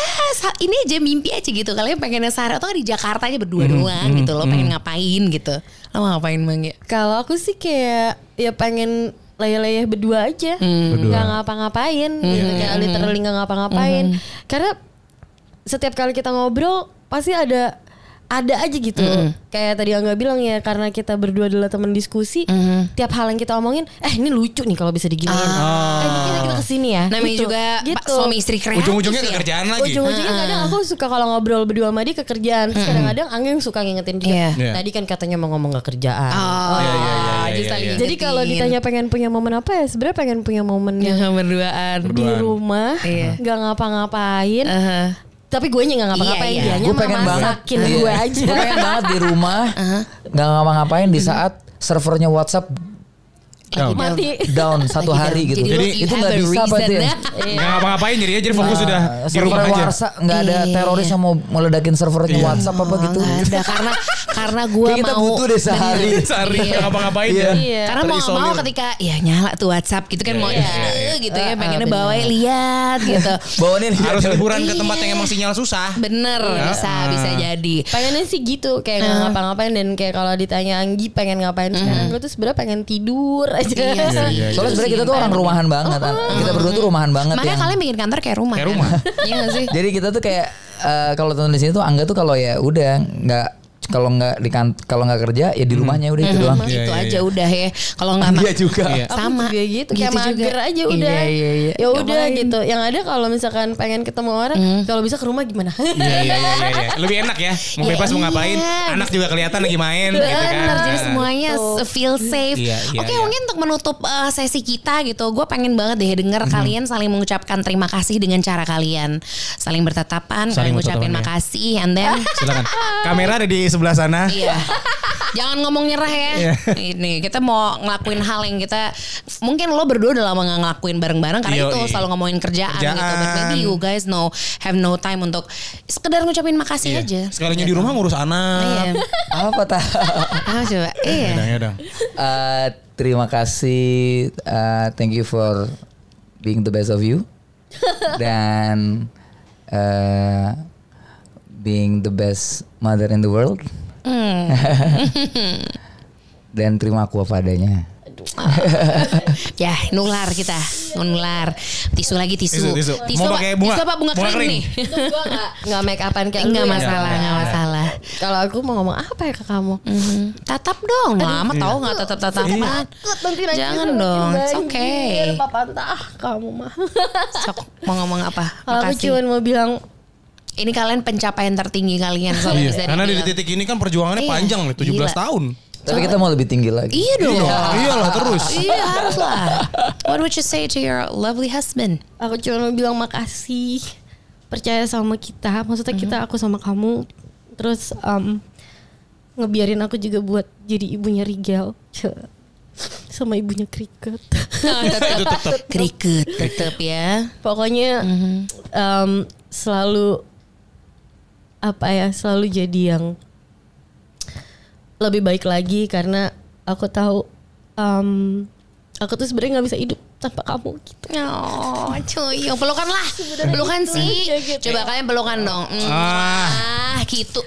ini aja mimpi aja gitu kalian pengen sehari atau di Jakarta aja berdua doang gitu lo pengen ngapain gitu lo mau ngapain bang ya Kalau aku sih kayak ya pengen layah-layah berdua aja, Hmm. nggak ngapa-ngapain, gitu kayak literally nggak ngapa-ngapain. Hmm. Karena setiap kali kita ngobrol pasti ada ada aja gitu. Hmm. Kayak tadi Angga bilang ya karena kita berdua adalah teman diskusi, Hmm. tiap hal yang kita omongin, eh ini lucu nih kalau bisa diginiin. Eh mungkin kita ke sini ya. Ah. namanya Gitu. juga gitu. pak suami istri kreatif Ujung-ujungnya ya. ke kerjaan lagi. Ujung-ujungnya kadang aku suka kalau ngobrol berdua sama dia ke kerjaan. Terus kadang-kadang Angga yang suka ngingetin dia. Iya. Iya. Tadi kan katanya mau ngomong ke kerjaan. Oh, Iya, iya, iya, jadi kalau ditanya pengen punya momen apa ya sebenarnya pengen punya momen yang berduaan di rumah Iya. nggak ngapa-ngapain. Aha. Tapi gue nya nggak ngapa-ngapain Iya, iya. gue pengen banget masakin Iya. gue aja. gue pengen banget di rumah nggak ngapa-ngapain di saat servernya WhatsApp Down. Mati. down satu hari gitu Jadi you itu nggak bisa tuh ya ya. Nggak ngapa-ngapain jadi ya jadi fokus sudah di server rumah aja. Warsa nggak ada Iya. teroris yang mau meledakin servernya WhatsApp apa gitu Nggak ada karena karena gue Kayak kita mau butuh deh sehari. Bener. Sehari Iya. nggak ngapa-ngapain Iya. ya. Iya. Karena mau mau ketika ya nyala tuh WhatsApp gitu kan mau Iya, eh, gitu ya Ah, pengennya bawa lihat gitu. bawain Harus liburan ke tempat yang emang sinyal susah. Bener bisa bisa jadi. Pengennya sih gitu kayak nggak ngapa-ngapain dan kayak kalau ditanya Anggi pengen ngapain sekarang gue tuh sebenarnya pengen tidur aja. Iya sih. iya, iya. soalnya sebenarnya kita tuh orang rumahan banget An. kita berdua tuh rumahan banget Makanya yang kalian bikin kantor kayak rumah. Kayak rumah. Iya gak sih? jadi kita tuh kayak eh, kalau teman di sini tuh Angga tuh kalau ya udah nggak kalau nggak di kan kalau nggak kerja ya di rumahnya udah itu doang Itu Iya, iya, aja iya. udah ya. Kalau nggak Dia juga. Iya. Aku sama juga gitu, kayak mager juga. aja udah. Iya, iya, iya. Ya udah gitu. Yang ada kalau misalkan pengen ketemu orang, kalau bisa ke rumah gimana? Iya iya iya. Lebih enak ya. Mau bebas mau ngapain. iya. Anak juga kelihatan lagi main gitu kan. Jadi semuanya feel safe. Iya, iya, Oke, iya. mungkin untuk menutup uh, sesi kita gitu, gue pengen banget deh denger Mhm. kalian saling mengucapkan terima kasih dengan cara kalian saling bertatapan, Saling kalian ngucapin bertatapan, ya. makasih, and then Silakan. Kamera ada di sebelah sana. Iya. Jangan ngomong nyerah ya. Iya. Ini kita mau ngelakuin hal yang kita mungkin lo berdua udah lama gak ngelakuin bareng-bareng karena itu selalu ngomongin kerjaan, gitu. But Kerjaan. maybe you guys know have no time untuk sekedar ngucapin makasih Iya. aja. Sekalinya di rumah ngurus Iya. anak. apa tak Ah, coba. Iya. Dang, ya dong. Eh, terima kasih eh, thank you for being the best of you dan eh, being the best mother in the world Hmm. dan terima aku apa adanya Ya, nular kita, nular. Tisu lagi tisu. Tisu, tisu. Mau apa- pakai bunga? Tisu apa bunga, Bunga kering, kering. nih? gue gak, gak make upan kayak ya. masalah, enggak masalah. Kalau aku mau ngomong apa ya ke kamu? Mhm. Tatap dong. Mama tahu nggak tatap tatapan? Nanti nanti Jangan dong. Banjir. okay. Papa entah kamu mah. Sok mau ngomong apa? Kalau aku Makasih. cuma mau bilang Ini kalian pencapaian tertinggi kalian soalnya Iya, karena di titik ini kan perjuangannya Iya, panjang nih, 17 gila. tahun. Tapi kita mau lebih tinggi lagi. Iya dong. Iyalah terus. Iya harus lah. What would you say to your lovely husband? aku cuma mau bilang makasih percaya sama kita maksudnya kita aku sama kamu terus em, ngebiarin aku juga buat jadi ibunya Rigel sama ibunya Cricket tetap kriket tetap ya. pokoknya em, selalu apa ya selalu jadi yang lebih baik lagi karena aku tahu em, aku tuh sebenarnya nggak bisa hidup tanpa kamu gitu Oh, cuy, pelukan lah. Pelukan sih. Ya gitu Coba kalian pelukan dong. Mm. Ah, gitu.